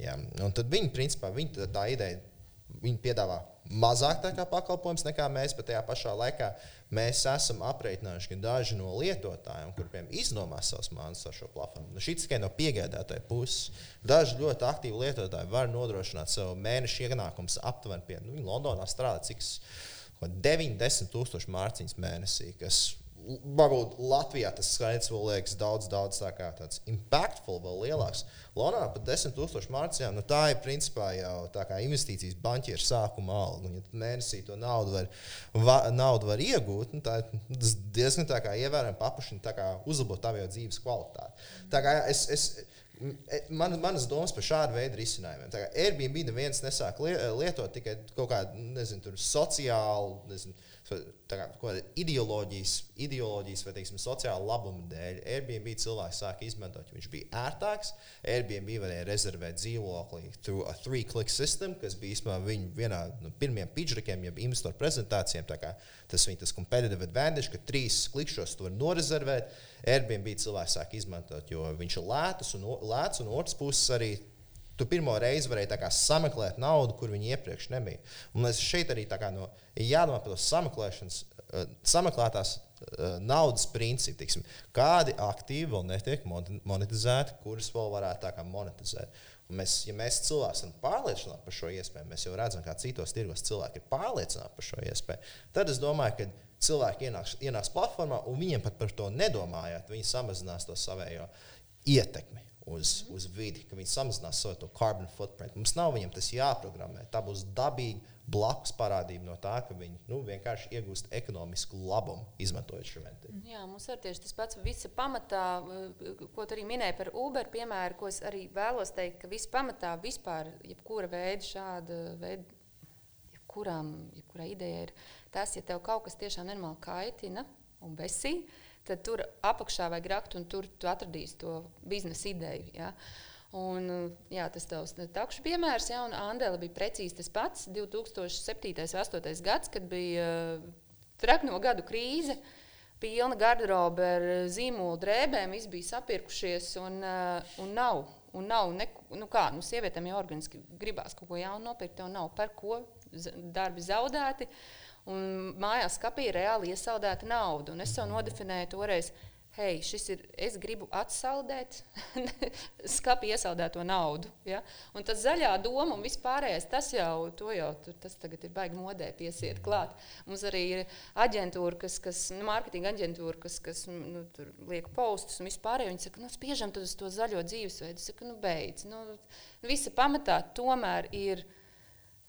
Ja, un tad viņi, principā, viņi tā, tā ideja, viņi piedāvā mazāk pakalpojums nekā mēs, bet tajā pašā laikā mēs esam aprēķinājuši, ka daži no lietotājiem, kuriem iznomā savus mānus ar šo platformu, nu, šī tikai no piegādātāja puses, daži ļoti aktīvi lietotāji var nodrošināt savu mēnešu ienākumus aptuveni pie, nu, Londonā strādā cik 90 tūkstoši mārciņas mēnesī, kas varbūt Latvijā tas skaits vēl liekas daudz, daudz tā kā tāds impactful, vēl lielāks. Londonā pat 10,000 mārciņām, nu tā ir principā jau tā kā investīcijas banķieru sākuma alga. Ja mēnesī to naudu var, va, naudu var iegūt, nu, tā ir diezgan tā kā ievērojami paplašina, kā uzlabot tavu dzīves kvalitāti. Tā kā es, es, Man, manas domas par šādu veidu risinājumiem. Airbnb neviens nesāk lietot tikai kaut kādu nezinu, sociālu, nezinu, kā, ideoloģijas, ideoloģijas vai teiksim, sociāla labuma dēļ. Airbnb cilvēks sāka izmantot, viņš bija ērtāks. Airbnb varēja rezervēt dzīvokli through a three-click system, kas bija īstenībā viņa vienā no pirmajiem pitchrekiem, jeb investoru prezentācijām. Tas viņa tas competitive advantage, ka trīs klikšķos to var norezervēt. Airbnb cilvēks sāk izmantot, jo viņš ir lēts un, lēts, un otrs puses arī Tu pirmo reizi varēji sameklēt naudu, kur viņi iepriekš nebija. Un es šeit arī no, jādomā par to sameklēšanas, uh, sameklētās uh, naudas principu. Tiksim, kādi aktīvi vēl netiek monetizēti, kurus vēl varētu monetizēt. Un mēs, ja mēs cilvēki esam pārliecināti par šo iespēju, mēs jau redzam, kā citos tirgos cilvēki ir pārliecināti par šo iespēju. Tad es domāju, ka cilvēki ienāks, ienāks platformā un viņiem pat par to nedomājot, viņi samazinās to savējo ietekmi uz, uz vidi, ka viņi samazinās savu carbon footprint. Mums nav viņiem tas jāprogrammē. Tā būs dabīga blakus parādība no tā, ka viņi nu, vienkārši iegūst ekonomisku labumu, izmantojot šo mentālu. Jā, mums ir tieši tas pats. Visa pamatā, eh, ko tu arī minēji par Uber piemēru, ko es arī vēlos teikt, ka viss pamatā vispār, jebkura veida šāda veida, jebkurām, jebkurā ideja ir tas, ja tev kaut kas tiešām nenormāli kaitina un besī, tad tur apakšā vajag rakt un tur tu atradīsi to biznesa ideju. Ja? Un, jā, tas tavs takšu piemērs, ja, un Andela bija precīzi tas pats 2007. un 2008. gads, kad bija uh, trakno gadu krīze. Pilna garderobe ar zīmolu drēbēm, visi bija sapirkušies, un, uh, un nav. Un nav neku, nu kā, nu, sievietēm jau organiski gribās kaut ko jaunu nopirkt, tev nav par ko darbi zaudēti. Un mājās skapī reāli iesaldēta nauda. Un es sev nodefinēju toreiz, hei, šis ir, es gribu atsaldēt, skāpi iesaldēto naudu. Ja? Un tas zaļā doma un vispārējais, tas jau, jau tas tagad ir baigi modē piesiet klāt. Mums arī ir aģentūra, kas, kas nu, mārketinga aģentūra, kas, kas nu, liek postus un vispārējo. Viņi saka, nu, spiežam uz to zaļo dzīvesveidu. Es saku, nu, beidz. Nu, visa pamatā tomēr ir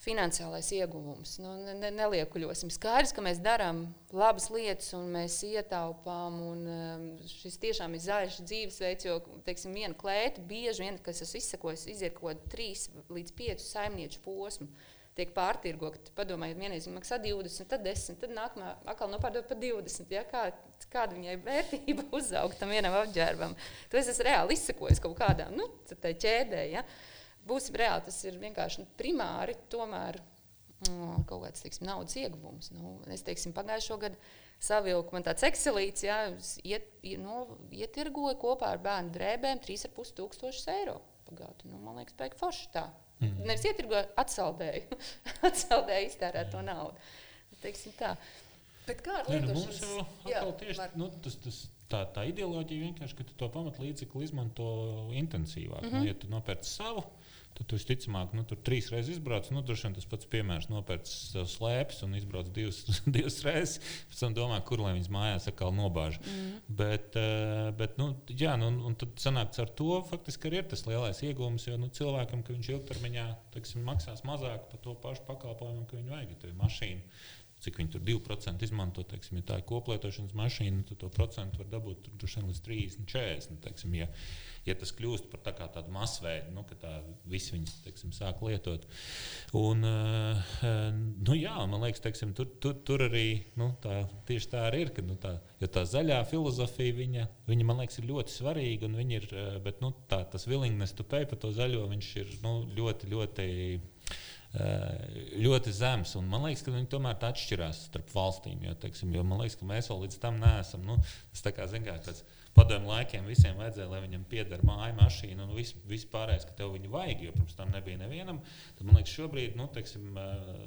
finansiālais ieguvums. Nu, ne, neliekuļosim. Skaidrs, ka mēs darām labas lietas un mēs ietaupām. Un, um, šis tiešām ir zaļš dzīvesveids, jo teiksim, viena klēta bieži vien, kas es izsakoju, iziet kaut kādu 3 līdz 5 saimnieču posmu. Tiek pārtirgota. Padomājiet, vienreiz maksā 20, tad 10, tad nākamā atkal nopārdot par 20. Ja? Kā, kāda viņai vērtība uzauga tam vienam apģērbam? To es esmu reāli izsakojis kaut kādā nu, ķēdē. Ja? Būsim reāli, tas ir vienkārši nu, primāri tomēr mm, kaut kāds teiksim, naudas ieguvums. Nu, es teiksim, pagājušo gadu savilku man tāds ekselīts, jā, iet, no, ietirgoju kopā ar bērnu drēbēm 3,5 tūkstošus eiro. Pagātu. Nu, man liekas, pēc forši tā. Mm. Nevis ietirgoju, atsaldēju, atsaldēju iztērēt to naudu. Teiksim, tā. Bet kā ar nu, lietošanas? Nu, jā, tieši, var... nu, tas, tas, tā, tā ideoloģija vienkārši, ka tu to pamatlīdzekli izmanto intensīvāk. Mm -hmm. nu, ja tu nopērci savu, tad tu visticamāk, nu, tur trīs reizes izbrauc. Nu, droši vien tas pats piemērs nopērts sev slēpes un izbrauc divas, divas reizes. Pēc tam domā, kur lai viņas mājās atkal nobāž. Mm. Bet, uh, bet nu, jā, nu, un, tad sanāks ar to faktiski arī ir tas lielais iegūms. Jo nu, cilvēkam, ka viņš ilgtermiņā teksim, maksās mazāk par to pašu pakalpojumu, ka viņu vajag. Ja mašīna cik viņi tur 2% izmanto. Teiksim, ja tā ir koplietošanas mašīna, tad to procentu var dabūt tur, līdz 30, 40. Teiksim, ja, ja tas kļūst par tā tādu masveidu, nu, ka tā visi viņus teiksim, sāk lietot. Un, uh, nu, jā, man liekas, teiksim, tur, tur, tur arī nu, tā, tieši tā arī ir. Ka, nu, tā, tā zaļā filozofija, viņa, viņa, man liekas, ir ļoti svarīga. Ir, eh, bet nu, tā, tas willingness to pay par to zaļo, viņš ir nu, ļoti, ļoti ļoti zems. Un man liekas, ka viņi tomēr atšķirās starp valstīm. Jo, teiksim, jo man liekas, ka mēs vēl līdz tam neesam. Nu, tas tā kā zināms, kāds padomju laikiem visiem vajadzēja, lai viņam pieder māja, mašīna un viss vis pārējais, ka tev viņu vajag, jo pirms tam nebija nevienam. Tad man liekas, šobrīd, nu, teiksim,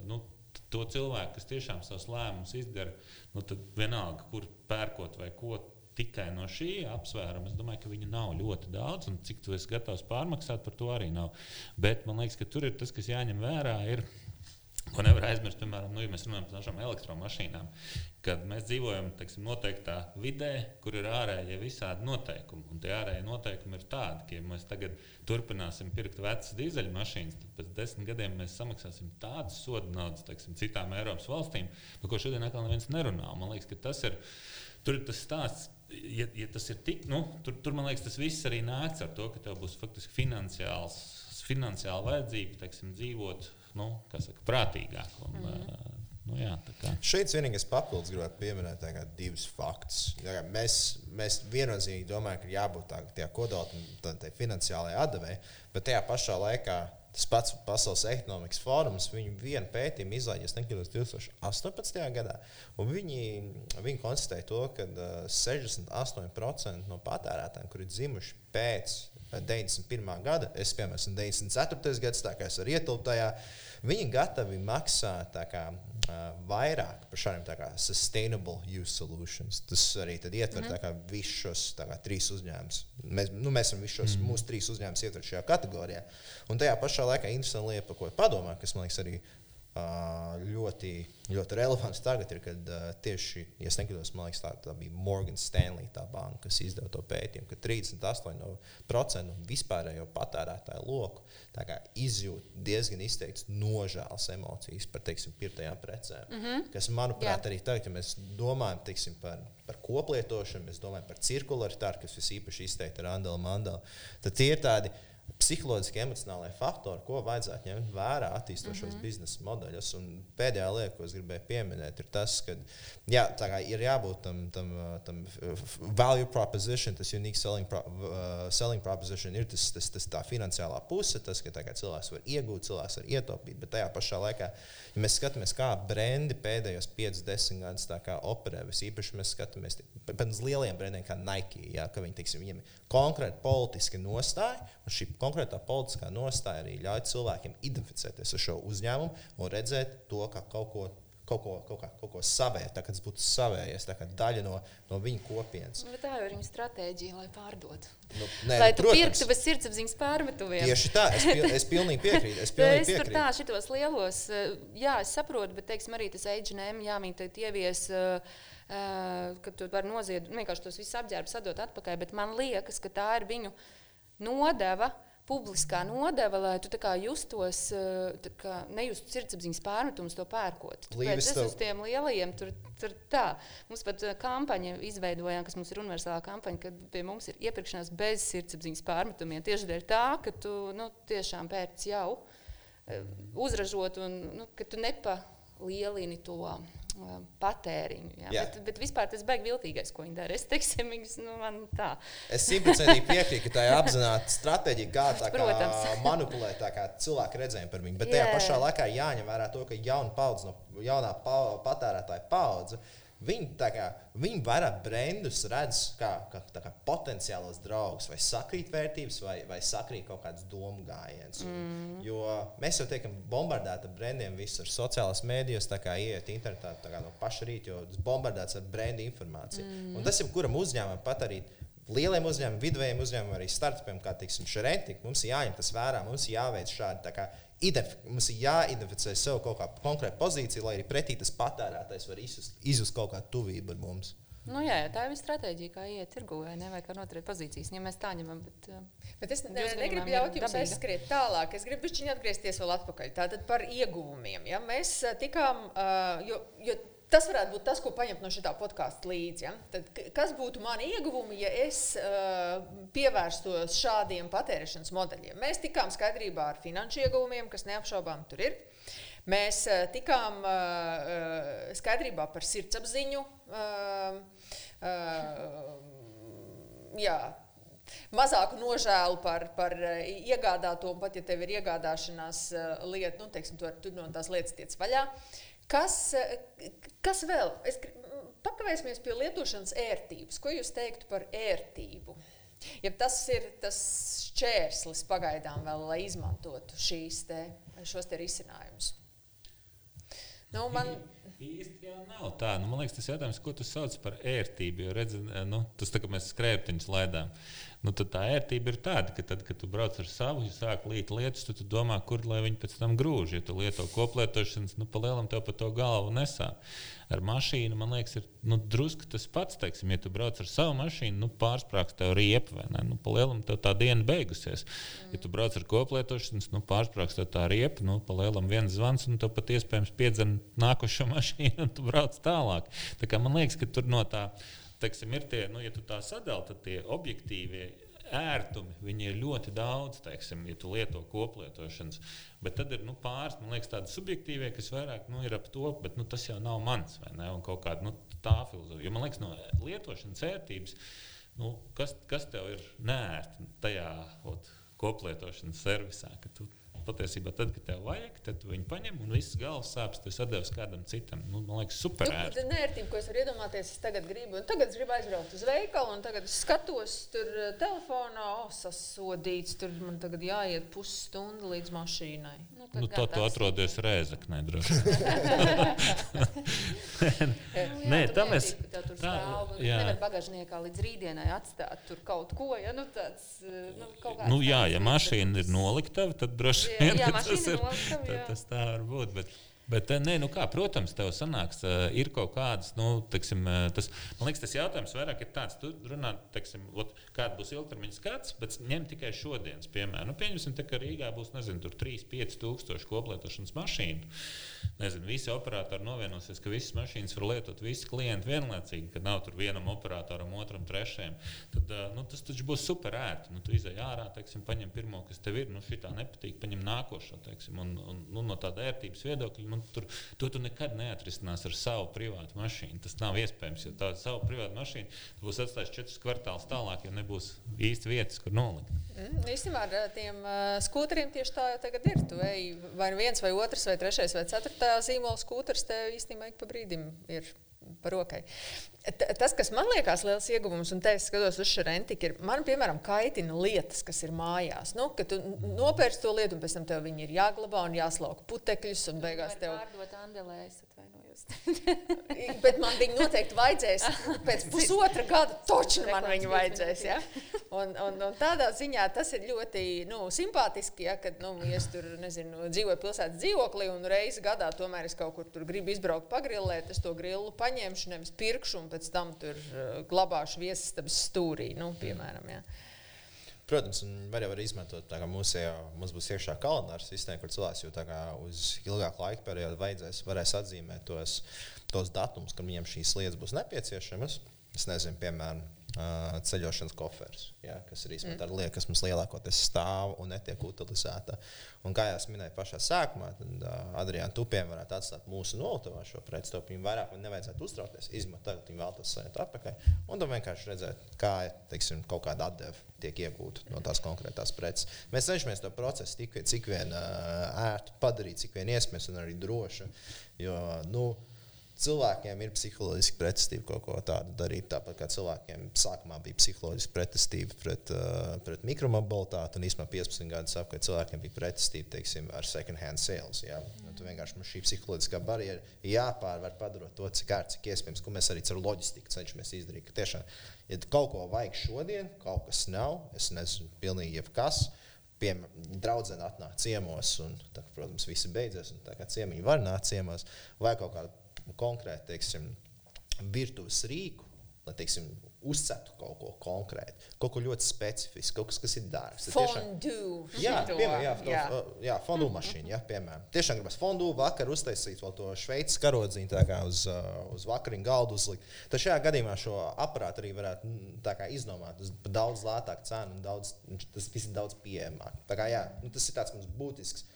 nu, to cilvēku, kas tiešām savus lēmumus izdara, nu, tad vienalga, kur pērkot vai ko tikai no šī apsvēruma, es domāju, ka viņu nav ļoti daudz, un cik tu esi gatavs pārmaksāt, par to arī nav. Bet man liekas, ka tur ir tas, kas jāņem vērā. Ir, Ko nevar aizmirst, piemēram, nu, ja mēs runājam par šīm elektromašīnām, kad mēs dzīvojam teiksim, noteiktā vidē, kur ir ārējie visādi noteikumi. Un tie ārējie noteikumi ir tādi, ka, ja mēs tagad turpināsim pirkt vecas dīzeļmašīnas, tad pēc desmit gadiem mēs samaksāsim tādas sodu naudas teiksim, citām Eiropas valstīm, par ko šodien atkal neviens nerunā. Man liekas, ka tas ir, ir tas stāsts, ja, ja tas ir tik, nu, tur, tur man liekas, tas viss arī nāks ar to, ka tev būs faktiski finansiāls, finansiāla vajadzība teiksim, dzīvot nu, saka, prātīgāk. Un, mm. Nu, jā, Šeit vienīgais papildus gribētu pieminēt kā, divus faktus. Kā, mēs, mēs viennozīmīgi domājam, ka jābūt tādai kodolai, tādai finansiālajai atdevei, bet tajā pašā laikā Tas pats Pasaules ekonomikas fórums, viņi vienu pētījumu izlaiž, nekļūst 2018. gadā, viņi, viņi konstatēja to, ka uh, 68% no patērētājiem, kuri dzimuši pēc 91. gada, es piemēram esmu 94. gads, tā kā es varu ietilpt tajā, viņi gatavi maksāt kā, uh, vairāk par šādiem kā, sustainable use solutions. Tas arī ietver mm -hmm. visus šos kā, trīs uzņēmumus. Mēs, nu, mēs esam visus šos mm -hmm. mūsu trīs uzņēmumus ietver šajā kategorijā. Un tajā pašā laikā interesanta lieta, par ko padomā, kas man liekas arī ļoti, ļoti relevants tagad ir, kad tieši, ja nekļūdos, man liekas, tā, tā bija Morgan Stanley, tā banka, kas izdeva to pētījumu, ka 38% no vispārējo patērētāju loku izjūt diezgan izteikts nožēlas emocijas par, teiksim, pirktajām precēm. Mm -hmm. Kas, manuprāt, Jā. arī tagad, ja mēs domājam teiksim, par, par koplietošanu, mēs domājam par cirkularitāti, kas visīpaši izteikti ar Andelu Mandelu, tad tie ir tādi psiholoģiski, emocionālai faktori, ko vajadzētu ņemt vērā attīstošos mm -hmm. biznesa modeļos. Un pēdējā lieta, ko es gribēju pieminēt, ir tas, ka jā, ir jābūt tam, tam, tam value proposition, tas unique selling, pro, uh, selling proposition, ir tas, tas, tas tā finansiālā puse, tas, ka cilvēks var iegūt, cilvēks var ietaupīt, bet tajā pašā laikā, ja mēs skatāmies, kā brendi pēdējos 5-10 gadus operē, visīpaši mēs skatāmies pēc lieliem brendiem kā Nike, jā, ka viņi, teiksim, viņiem konkrēti politiski nostāja, un šī konkrētā politiskā nostāja arī ļauj cilvēkiem identificēties ar šo uzņēmumu un redzēt to kā kaut ko. Kaut ko, kaut kā, kaut ko savēju, tā kā tas būtu savējies, tā kā daļa no, no viņa kopienas. Bet tā jau ir viņa stratēģija, lai pārdotu. Nu, nē, lai tu pirktu bez sirdsapziņas pārmetuviem. Tieši tā, es, pil, es pilnīgi piekrītu. Es, pilnīgi es tur tā, šitos lielos, eh, jā, es saprotu, bet, teiksim, arī tas H&M, jā, viņi tagad ievies. Uh, Uh, ka tu vari noziegt, vienkārši tos visus apģērbus atdot atpakaļ. Bet man liekas, ka tā ir viņu nodeva publiskā nodeva, lai tu justos, eh, kā, nejustu sirdsapziņas pārmetumus to pērkot. Tāpēc es uz tiem lielajiem tur, tur tā. Mums pat eh, kampaņa izveidojām, kas mums ir universālā kampaņa, kad pie mums ir iepirkšanās bez sirdsapziņas pārmetumiem. Tieši dēļ tā, ka tu nu, tiešām pērc jau eh, uzražot un nu, ka tu nepalielini to patēriņu. Jā. Jā. Bet, bet vispār tas beigas viltīgais, ko viņi dara. Es teiksim, viņas, nu, man tā. Es simtprocentīgi piekrītu, ka tā ir apzināta stratēģija, kā, tā kā manipulēt tā kā cilvēku redzējumu par viņu. Bet tajā Jā. pašā laikā jāņem vērā to, ka jauna paudze, no jaunā patērētāja paudze Viņi, kā, viņi vairāk brendus redz kā, kā, kā potenciālos draugus, vai sakrīt vērtības, vai, vai sakrīt kaut kādas domu gājienas. Mm. Jo mēs jau tiekam bombardēti ar brendiem visur, sociālajās mēdījos, tā kā iet internetā kā no paša rīta, jo tas bombardēts ar brendu informāciju. Mm. Un tas ir kuram uzņēmumam pat arī. Lieliem uzņēmumiem, vidējiem uzņēmumiem, arī startupiem, kā teiksim, šeit, mums ir jāņem tas vērā, mums ir jāveic šādi mums ir jāidentificē sev kaut kāda konkrēta pozīcija, lai arī pretī tas patērētājs var izjust, izjust kaut kādu tuvību ar mums. Nu, jā, jā, tā ir stratēģija, kā iet tirgu, vai ne? Vai kā noturēt pozīcijas, ja mēs tā ņemam. Bet, uh, bet es ne, negribu ļaut jums aizskriet tālāk. Es gribu atgriezties vēl atpakaļ. Tātad par ieguvumiem. Ja? Mēs uh, tikām, uh, jo, jo Tas varētu būt tas, ko paņemt no šī podkāsta līdzi. Ja? Tad, kas būtu mani ieguvumi, ja es uh, pievērstos šādiem patērēšanas modeļiem? Mēs tikām skaidrībā ar finanšu ieguvumiem, kas neapšaubām tur ir. Mēs uh, tikām uh, skaidrībā par sirdsapziņu. Uh, uh, jā, mazāku nožēlu par, par iegādāto, un pat ja tev ir iegādāšanās lieta, nu, teiksim, tu, tu no tās lietas tiec vaļā. Kas, kas vēl? Es, pakavēsimies pie lietošanas ērtības. Ko jūs teiktu par ērtību? Ja tas ir tas šķērslis pagaidām, vēl, lai izmantotu šīs te, šos te risinājumus. Nu, man... Īsti jau nav tā. Nu, man liekas, tas jautājums, ko tu sauc par ērtību. Jo, redzi, nu, tas tā kā mēs skrējējiņus laidām. Nu, tad tā ērtība ir tāda, ka tad, kad tu brauc ar savu, ja sāk līt lietas, tad tu domā, kur lai viņi pēc tam grūž. Ja tu lieto koplietošanas, nu, palielam tev pa to galvu nesā. Ar mašīnu, man liekas, ir nu, drusku tas pats. Teiksim, ja tu brauc ar savu mašīnu, nu, pārsprāgs tev riepa vai ne? Nu, palielam tev tā diena beigusies. Ja tu brauc ar koplietošanas, nu, pārsprāgs tev tā riepa, nu, palielam viens zvans, un tu pat iespējams piedzen nākošo mašīnu, un tu brauc tālāk. Tā kā man liekas, ka tur no tā teiksim, ir tie, nu, ja tu tā sadali, tad tie objektīvie ērtumi, viņi ir ļoti daudz, teiksim, ja tu lieto koplietošanas. Bet tad ir nu, pāris, man liekas, tādi subjektīvie, kas vairāk nu, ir ap to, bet nu, tas jau nav mans vai ne? Un kaut kāda nu, tā filozofija. Jo man liekas, no lietošanas ērtības, nu, kas, kas tev ir nērti tajā ot, koplietošanas servisā, patiesībā tad, kad tev vajag, tad tu viņu paņem un viss galvas sāpes tu sadevis kādam citam. Nu, man liekas, super Nu, tā nērtība, ko es varu iedomāties, es tagad gribu, un tagad es gribu aizbraukt uz veikalu, un tagad es skatos tur eh, telefonā, oh, sasodīts, tur man tagad jāiet pusstundu līdz mašīnai. Nu, Nu, to tu atrodies Rēzaknē droši vien. Nu, Nē, jā, tu tam ka tev tur tā, stāv. Nevari bagāžniekā līdz rītdienai atstāt tur kaut ko. Ja? Nu, tāds, eh, nu, kaut kāds Nu, jā, ja mašīna ir noliktava, tad droši Jā, vien jā, ka tas mašīna ir ir noliktava, tad jā. tas tā var būt. Bet, bet eh, nē, nu kā, protams, tev sanāks, eh, ir kaut kādas, nu, teiksim, eh, tas, man liekas, tas jautājums vairāk ir tāds, tu runā, teiksim, ot, kāda būs ilgtermiņa skats, bet ņem tikai šodienas piemēru. Nu, pieņemsim, te, ka Rīgā būs, nezinu, tur 3-5 tūkstoši koplietošanas mašīnu. Nezinu, visi operatori novienosies, ka visas mašīnas var lietot visi klienti vienlaicīgi, ka nav tur vienam operatoram, otram, trešajam. Tad nu, tas taču būs super ērti. Nu, tu izai ārā, teiksim, paņem pirmo, kas tev ir, nu, šī tā nepatīk, paņem nākošo. Teiksim, un, un, nu, no tāda ērtības viedokļa, nu, tur, to tu nekad neatrisinās ar savu privātu mašīnu. Tas nav iespējams, jo tā savu privātu mašīnu būs atstājis četrus kvartālus tālāk, jo nebūs īsti vietas, kur nolikt. Mm, Īstenībā ar tiem uh, skūteriem tieši tā jau tagad ir. Tu ej vai nu viens, vai otrs, vai trešais, vai ceturtais zīmola skūters tev īstenībā ik pa brīdim ir. Par rokai. T- Tas, kas man liekas liels ieguvums, un te es skatos uz šo rentiku, ir, man, piemēram, kaitina lietas, kas ir mājās. Nu, kad tu nopērci to lietu, un pēc tam tev viņi ir jāglabā un jāslauka putekļus, un beigās tev. Pārdot Andelē, es atvainojos. Bet man viņa noteikti vajadzēs. Pēc pusotra gada toču man viņa vajadzēs. Ja? Un, un, un tādā ziņā tas ir ļoti nu, simpātiski, ja, kad nu, es tur nezinu, dzīvoju pilsētas dzīvoklī un reizi gadā tomēr es kaut kur tur gribu izbraukt, pagrilēt. Es to grilu paņemšu, nevis pirkšu un pēc tam tur uh, glabāšu viesistabas stūrī. Nu, piemēram, ja. Protams, var jau arī izmantot tā, ka mums, jau, mums būs iekšā kalendāra sistēma, kur cilvēks jau uz ilgāku laika periodu vajadzēs, varēs atzīmēt tos, tos datumus, kad viņiem šīs lietas būs nepieciešamas. Es nezinu, piemēram, ā, ceļošanas koferis, ja, kas ir īstenībā tāda lieta, kas mums lielākoties stāv un netiek utilizēta. Un kā jau minēju pašā sākumā, tad uh, Adriāna Tupiem varētu atstāt mūsu nolūtavā šo pretstopu. Viņam vairāk nevajadzētu uztraukties, izmantot tagad viņa vēlties saņemt atpakaļ. Un tad vienkārši redzēt, kā teiksim, kaut kāda atdeve tiek iegūta no tās konkrētās preces. Mēs cenšamies to procesu tik, cik vien uh, ērtu padarīt, cik vien iespējams un arī drošu. Jo, nu, Cilvēkiem ir psiholoģiski pretestība kaut ko tādu darīt. Tāpat kā cilvēkiem sākumā bija psiholoģiski pretestība pret, uh, pret mikromobilitāti, un īstenībā 15 gadus atpakaļ cilvēkiem bija pretestība teiksim, ar second hand sales. Jā. Nu, tu vienkārši mums šī psiholoģiskā barjera jāpārvar, padarot to, cik ērti, cik iespējams, ko mēs arī ar loģistiku cenšamies izdarīt. Ka Tiešām, ja kaut ko vajag šodien, kaut kas nav, es nezinu, pilnīgi jebkas. Draudzene atnāk ciemos, un, tā, protams, viss beidzies. Tā kā ciemiņi var nākt ciemos, vai kaut kāda konkrēta, teiksim, virtuves rīku, lai, teiksim, uzcetu kaut ko konkrētu, kaut ko ļoti specifisku, kaut kas, kas ir dārgs. Fondue. Jā, piemēram, jā, jā. jā. fondu mašīna. Jā, piemēram. Tiešām gribas fondu vakar uztaisīt vēl to šveicis karodziņu tā kā uz, uz vakariņu galdu uzlikt. Tad šajā gadījumā šo aparātu arī varētu iznomāt uz daudz lētāku cenu un daudz, tas viss ir daudz pieejamāk. Tā kā jā, nu, tas ir tāds mums būtisks.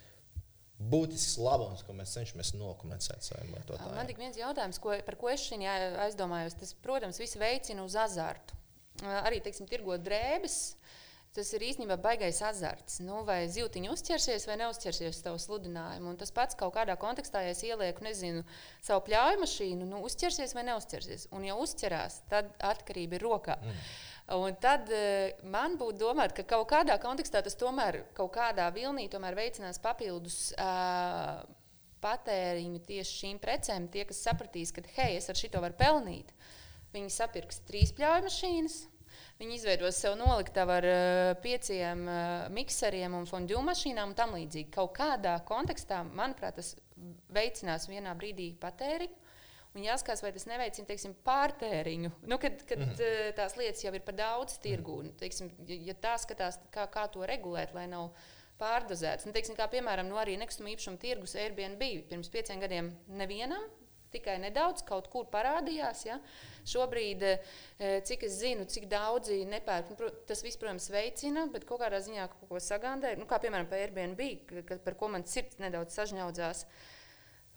Būtisks labums, ko mēs cenšamies nokomunicēt saviem Man lietotājiem. tik viens jautājums, ko, par ko es šeit aizdomājos. Tas, protams, viss veicina uz azartu. Arī, teiksim, tirgot drēbes. Tas ir īstenībā baisais azarts. Nu, vai zīltiņa uzķersies vai neuzķersies uz tavu sludinājumu. Un tas pats kaut kādā kontekstā, ja es ielieku nezinu, savu pļauju mašīnu, nu, uzķersies vai neuzķersies. Un, ja uzķerās, tad atkarība ir rokā. Mm. Un tad uh, man būtu domāt, ka kaut kādā kontekstā tas tomēr kaut kādā vilnī veicinās papildus uh, patēriņu tieši šīm precēm. Tie, kas sapratīs, ka hei, es ar šito varu pelnīt, viņi sapirks trīs pļauju mašīnas. Viņi izveidos sev noliktavu ar uh, pieciem uh, mikseriem un fondue mašīnām un tam līdzīgi. Kaut kādā kontekstā, manuprāt, tas veicinās vienā brīdī patēriņu. Un jāskatās, vai tas neveicina teiksim, pārtēriņu. Nu, kad kad mm -hmm. tās lietas jau ir par daudz tirgu, un, teiksim, ja, tā skatās, kā, kā to regulēt, lai nav pārdozēts. Nu, teiksim, kā piemēram, nu, arī nekustamā īpašuma tirgus Airbnb pirms pieciem gadiem nevienam. Tikai nedaudz kaut kur parādījās. Ja? Šobrīd, eh, cik es zinu, cik daudzi nepērk, nu, tas viss, protams, veicina, bet kaut kādā ziņā kaut ko sagandē. Nu, kā piemēram, par Airbnb, par ko man sirds nedaudz sažņaudzās.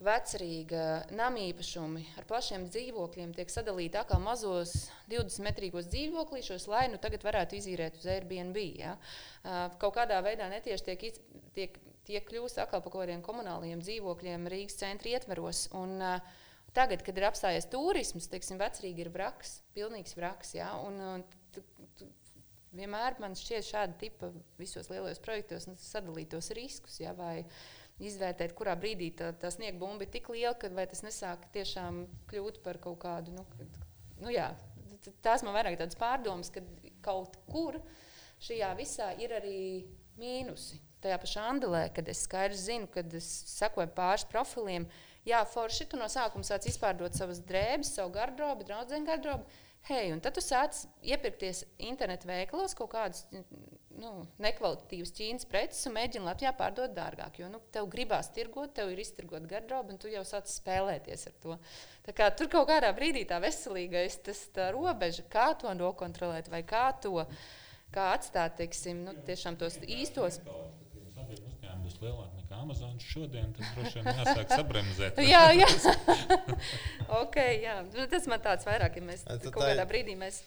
Vecrīga namīpašumi ar plašiem dzīvokļiem tiek sadalīti kā mazos 20 metrīgos dzīvoklīšos, lai nu tagad varētu izīrēt uz Airbnb. Ja? Uh, Kaut kādā veidā netieši tiek, iz, tiek tie kļūst atkal par kaut kādiem komunāliem dzīvokļiem Rīgas centra ietveros. Un, uh, Tagad, kad ir apstājies turisms, teiksim, vecrīgi ir vraks, pilnīgs vraks. Ja? Un, un, tu, tu, vienmēr man šķiet, šādi tipi visos lielos projektos nu, sadalīt tos riskus. Ja? Vai, izvērtēt, kurā brīdī tā, tā sniega bumba ir tik liela, ka tas nesāk tiešām kļūt par kaut kādu. Nu, nu jā, tās man vairāk tādas pārdomas, ka kaut kur šajā visā ir arī mīnusi. Tajā pašā Andelē, kad es skaidri zinu, kad es sekoju pāris profiliem, Jā, forši tu no sākuma sāc izpārdot savas drēbes, savu garderobu, draugu garderobu. Hei, un tad tu sāc iepirkties internetu veikalos kaut kādas nu, nekvalitatīvas ķīnas preces un mēģini Latvijā pārdot dārgāk. Jo nu, tev gribās tirgot, tev ir iztirgot garderobu, un tu jau sāc spēlēties ar to. Kā, tur kaut kādā brīdī tā veselīgais, tas tā robeža, kā to nokontrolēt, vai kā to kā atstāt, teiksim, nu, tos īstos. Lielāk Amazon šodien, tad droši vien jāsāk sabremzēt. jā, jā. okay, jā. Nu, tas man tāds vairāk, ja mēs kaut kādā brīdī mēs.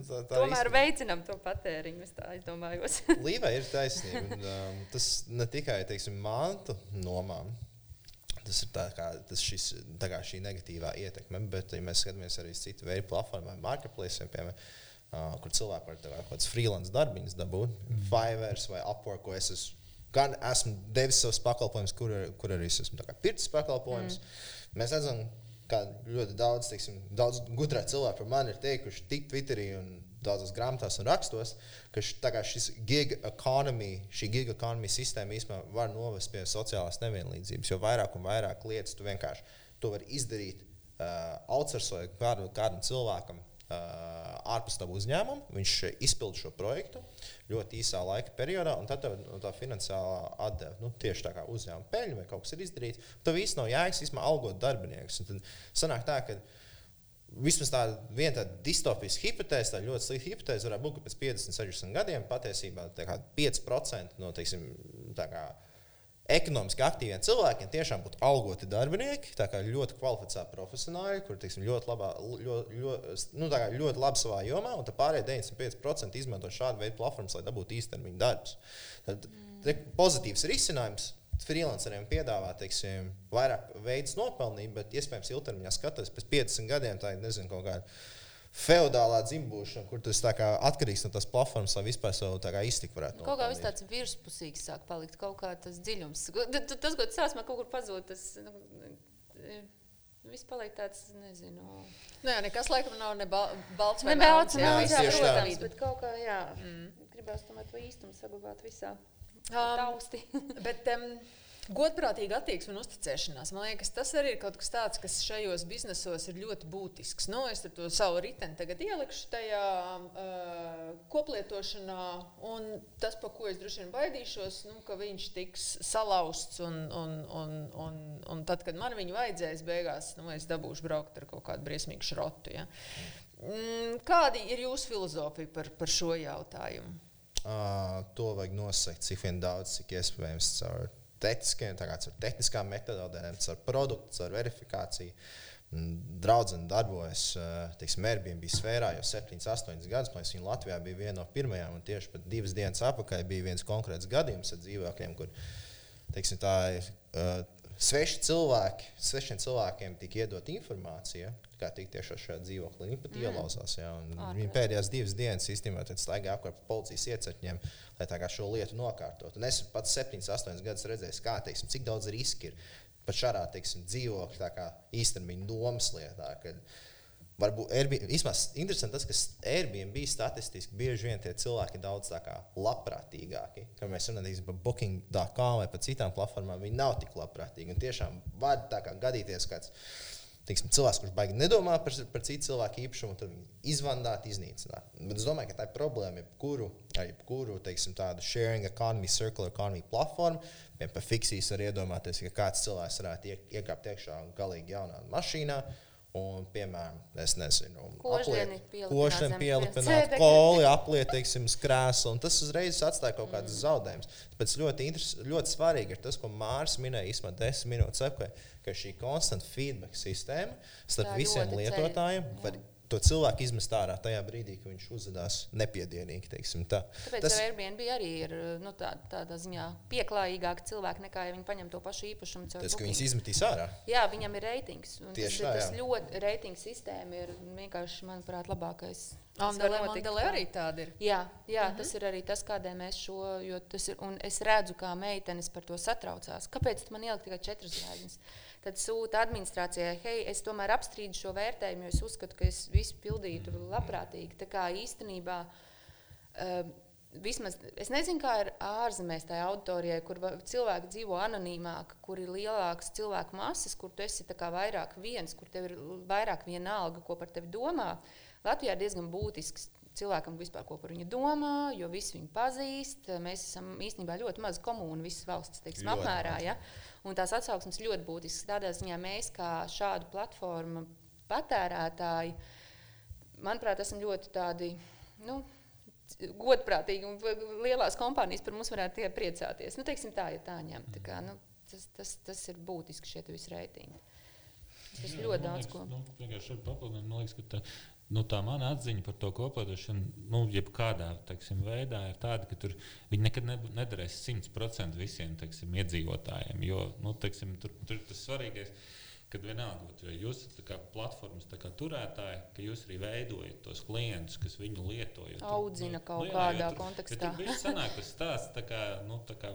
Tā, tā Tomēr īsti... veicinām to patēriņu. Es, tā, domāju, Līvai ir taisnība. Un, um, tas ne tikai teiksim, mantu nomām. Tas ir tā kā, tas šis, tā kā šī negatīvā ietekme, bet, ja mēs skatāmies arī uz citu veidu platformām, marketplace, piemēram, uh, kur cilvēki var kaut kādas freelance darbiņas dabūt, mm. Fiverr vai Upwork, ko es esmu gan esmu devis savus pakalpojumus, kur, kur arī es esmu pircis pakalpojumus. Mm. Mēs redzam, ka ļoti daudz, teiksim, daudz gudrā cilvēku par mani ir teikuši, tik Twitterī un daudzās grāmatās un rakstos, ka šis gig economy, šī gig economy sistēma īstenībā var novest pie sociālās nevienlīdzības. Jo vairāk un vairāk lietas tu vienkārši to vari izdarīt, uh, outsourcot kādu, kādam cilvēkam ārpus tā uzņēmuma. Viņš izpilda šo projektu ļoti īsā laika periodā, un tad no tā finansiālā atdeve nu, tieši tā kā uzņēmuma peļņa vai kaut kas ir izdarīts. Tad viss nav jēgas īstenībā algot darbiniekus. Un tad sanāk tā, ka Vismaz tāda viena tāda distopiska hipotēze, tā ļoti slikta hipotēze varētu būt, ka pēc 50, 60 gadiem patiesībā 5% no teiksim, kā, ekonomiski aktīviem cilvēkiem tiešām būtu algoti darbinieki, ļoti kvalificēti profesionāļi, kuriem teiksim, ļoti, labā, ļoti, ļoti, nu, ļoti labi savā jomā, un pārējie 95% izmanto šādu veidu platformas, lai dabūtu īstermiņa darbus. Tad mm. pozitīvs risinājums. Freelanceriem piedāvā teiksim, vairāk veidus nopelnīt, bet iespējams ilgtermiņā skatoties pēc 50 gadiem, tā ir nezinu, kaut kāda feudālā dzimbūšana, kur tas atkarīgs no tās platformas, lai vispār savu iztiku varētu. Kaut kā viss tāds virspusīgs sāk palikt, kaut kā tas dziļums. Tas, ko tas sāsmā kaut kur pazūd, tas nu, e, viss paliek tāds, nezinu. Nu jā, nekas laikam nav ne ba balts vai melns. Jā, jā, jā, protams, bet kaut kā, jā, mm. gribās tomēr to īstumu saglabāt visā. Um, tausti. bet, um, Godprātīga attieksme un uzticēšanās. Man liekas, tas arī ir kaut kas tāds, kas šajos biznesos ir ļoti būtisks. Nu, es to savu riteni tagad ielikšu tajā uh, koplietošanā, un tas, par ko es droši vien baidīšos, nu, ka viņš tiks salauzts, un, un, un, un, un tad, kad man viņu vajadzēs, beigās nu, es dabūšu braukt ar kaut kādu briesmīgu šrotu. Ja? Mm, kāda ir jūsu filozofija par, par šo jautājumu? Uh, to vajag nosakt, cik vien daudz, cik iespējams caur tehniskiem, caur tehniskām metodēm, caur produktu, caur verifikāciju. Draudzene darbojas teiksim, Airbnb sfērā jau 7, 8 gadus. Man viņa Latvijā bija viena no pirmajām, un tieši pat divas dienas atpakaļ bija viens konkrēts gadījums ar dzīvokļiem, kur teiksim, tā ir sveši cilvēki, svešiem cilvēkiem tika iedot informācija, kā tikt tiešā šajā dzīvoklī. Viņi pat mm. ielauzās. Ja, viņi pēdējās divas dienas īstenībā staigāja apkārt policijas iecirkņiem, lai šo lietu nokārtotu. Un es pats 7, 8 gadus redzēju, kā, teiksim, cik daudz riski ir pat šādā teiksim, dzīvokļa īstermiņa domas lietā. Kad, Varbūt Airbnb, interesanti tas, ka Airbnb statistiski bieži vien tie cilvēki ir daudz labprātīgāki. Kad mēs runājam par Booking.com vai par citām platformām, viņi nav tik labprātīgi. Un tiešām var gadīties kāds teiksim, cilvēks, kurš baigi nedomā par, par citu cilvēku īpašumu, tad viņu izvandāt, iznīcināt. Bet es domāju, ka tā ir problēma jebkuru, jebkuru teiksim, tādu sharing economy, circular economy platformu. Piemēram, par fiksijas var iedomāties, ka kāds cilvēks varētu iekāpt iekšā galīgi jaunā mašīnā Un, piemēram, es nezinu, košļiem pielipināt koli, apliet, teiksim, krēslu, un tas uzreiz atstāja kaut kādas mm. zaudējumus. Tāpēc ļoti, ļoti svarīgi ir tas, ko Mārcis minēja īstenībā desmit minūtes atpakaļ, ka šī konstanta feedback sistēma starp Tā visiem lietotājiem var to cilvēku izmest ārā tajā brīdī, kad viņš uzvedās nepiedienīgi. Tā. Tāpēc tas Airbnb arī ir nu, tā, tādā ziņā pieklājīgāk cilvēki nekā ja viņi paņem to pašu īpašumu. Tas, ka viņas izmetīs ārā. Jā, viņam ir reitings. Tieši tas, tā. Tas ļoti reitingu sistēma ir vienkārši, manuprāt, labākais. Andele arī tāda ir. Jā, jā uh -huh. tas ir arī tas, kādēļ mēs šo, jo tas ir, un es redzu, kā meitenes par to satraucās. Kāpēc man ielikt tikai četras zvaigznes? Tad sūta administrācijai, hei, es tomēr apstrīdu šo vērtējumu, jo es uzskatu, ka es visu pildītu labprātīgi. Tā kā īstenībā. Uh, Vismaz es nezinu, kā ir ārzemēs tajā auditorijā, kur cilvēki dzīvo anonīmāk, kur ir lielākas cilvēku masas, kur tu esi vairāk viens, kur tev ir vairāk viena alga, ko par tevi domā. Latvijā ir diezgan būtisks cilvēkam vispār, ko par viņu domā, jo visi viņu pazīst. Mēs esam īstenībā ļoti maza komūna visas valsts teiksim, apmērā. Ja? Un tās atsauksmes ļoti būtiskas. Tādā ziņā mēs, kā šādu platformu patērētāji, manuprāt, esam ļoti tādi. Nu, Godprātīgi un lielās kompānijas par mums varētu priecāties. Nu, teiksim, tā ir ja tā ņemta. Tā kā, nu, tas, tas, tas ir būtiski šie visi reitingi. Tas Jā, ļoti daudz liekas, ko. Nu, vienkārši papildināt, man liekas, ka tā, nu, tā mana atziņa par to koplietošanu, nu, jebkādā teiksim, veidā, ir tāda, ka tur viņi nekad ne, nedarēs 100% visiem teiksim, iedzīvotājiem. Jo nu, teiksim, tur, tur tas svarīgais ir kad vienalga, vai jūs esat kā platformas kā turētāji, ka jūs arī veidojat tos klientus, kas viņu lieto. Audzina nu, kaut nu, jā, kādā tur, kontekstā. Tur viss sanāk tas stāsts, tā kā, nu, tā kā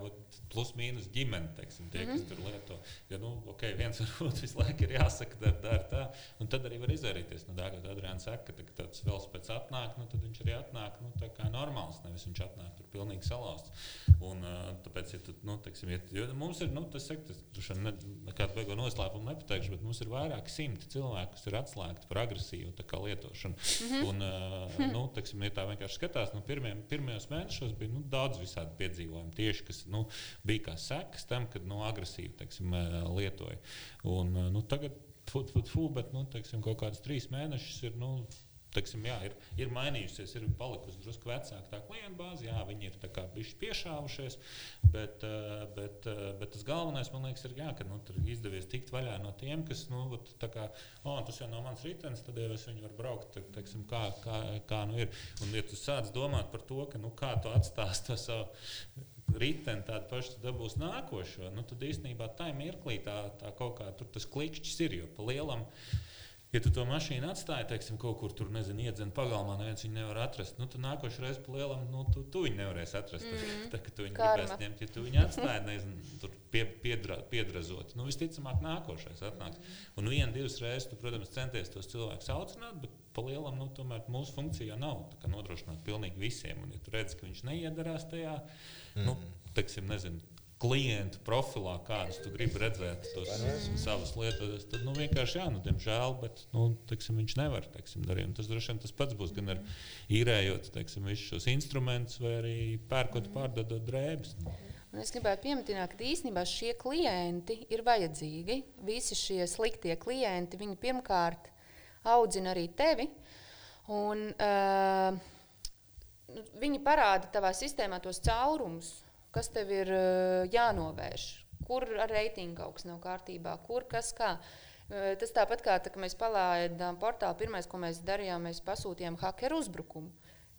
plus mīnus ģimene, teiksim, tie, mm -hmm. kas tur lieto. Jo, nu, ok, viens varbūt visu laiku ir jāsaka, dar, dar tā, un tad arī var izvairīties no tā, ka Adrians saka, ka tāds velospēds atnāk, nu, tad viņš arī atnāk, nu, tā kā normāls, nevis viņš atnāk tur pilnīgi salauzts. Un, tāpēc, ja tu, nu, teiksim, ja, jo mums ir, nu, tas, saka, tas, tas ne, nekādu beigo noslēpumu nepateikšu neteikšu, bet mums ir vairāki simti cilvēku, kas ir atslēgti par agresīvu lietošanu. Mm -hmm. Un, uh, nu, teksim, ja tā vienkārši skatās, nu, pirmie, pirmajos mēnešos bija nu, daudz visādi piedzīvojumi, tieši kas nu, bija kā sekas tam, kad nu, agresīvi teksim, lietoja. Un, nu, tagad, fut, fut, fut, bet nu, teksim, kaut kādas trīs mēnešus ir. Nu, teiksim, jā, ir, ir mainījusies, ir palikusi drusku vecāka tā klienta bāze. Jā, viņi ir bijuši piešāvušies, bet, eh, bet, eh, bet tas galvenais man liekas, ir, jā, ka nu, tur izdevies tikt vaļā no tiem, kas, nu, kā, oh, tas jau nav mans ritenis, tad jau es viņu varu braukt, teiksim, kā, kā, kā nu ir. Un, ja tu sāc domāt par to, ka, nu, kā tu atstās to savu riteni tādu pašu dabūs nākošo, nu, tad īstenībā tā mirklī tā, tā kaut kā tur tas klikšķis ir, jo pa lielam. Uh, Ja tu to mašīnu atstāji, teiksim, kaut kur tur, nezinu, iedzen pagalmā, neviens viņu nevar atrast, nu, tad nākošais reizes pa lielam, nu, tu, tu viņu nevarēsi atrast. Mm -hmm. Tā, tu viņu Karma. gribēsi ņemt, ja tu viņu atstāji, nezinu, tur pie, piedra, piedrazot. Nu, visticamāk, nākošais atnāks. Un vienu, divas reizes, tu, protams, centies tos cilvēkus aucināt, bet pa lielam, nu, tomēr mūsu funkcija nav nodrošināt pilnīgi visiem. Un, ja tu redz, ka viņš neiedarās tajā, mm -hmm. nu, teiksim, nezinu, klientu profilā, kādus tu gribi redzēt, tos savus lietas, tad nu, vienkārši jā, nu, diemžēl, bet nu, teiksim, viņš nevar teiksim, darīt. Tas droši vien tas pats būs gan ar īrējot teiksim, visus šos instrumentus, vai arī pērkot, pārdodot drēbes. Un es gribētu pieminēt, ka īstenībā šie klienti ir vajadzīgi. Visi šie sliktie klienti, viņi pirmkārt audzina arī tevi. Un, uh, viņi parāda tavā sistēmā tos caurumus, kas tev ir eh, jānovērš, kur ar reitingu kaut kas nav kārtībā, kur kas kā. Eh, tas tāpat kā tā, mēs palaidām portālu, pirmais, ko mēs darījām, mēs pasūtījām hakeru uzbrukumu.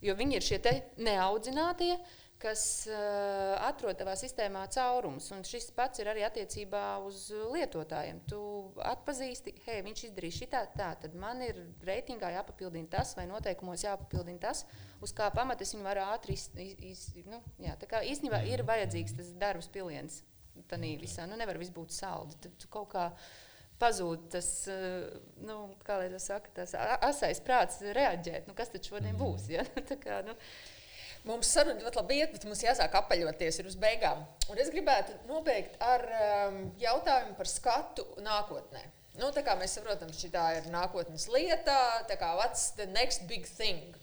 Jo viņi ir šie neaudzinātie, kas uh, atrod tavā sistēmā caurumus. Un šis pats ir arī attiecībā uz lietotājiem. Tu atpazīsti, hei, viņš izdarīja šitā, tā, tad man ir reitingā jāpapildina tas, vai noteikumos jāpapildina tas, uz kā pamata es viņu varu ātri izdarīt. Nu, jā, tā kā īstenībā ir vajadzīgs tas darbs piliens. Tā visā nu, nevar viss būt saldi. Tad tu kaut kā pazūd tas, nu, kā lai to saka, tas asais prāts reaģēt. Nu, kas tad šodien būs? Ja? kā, nu, Mums saruna ļoti labi iet, bet mums jāsāk apaļoties uz beigām. Un es gribētu nobeigt ar um, jautājumu par skatu nākotnē. Nu, tā kā mēs saprotam, šī ir nākotnes lieta, tā kā what's the next big thing?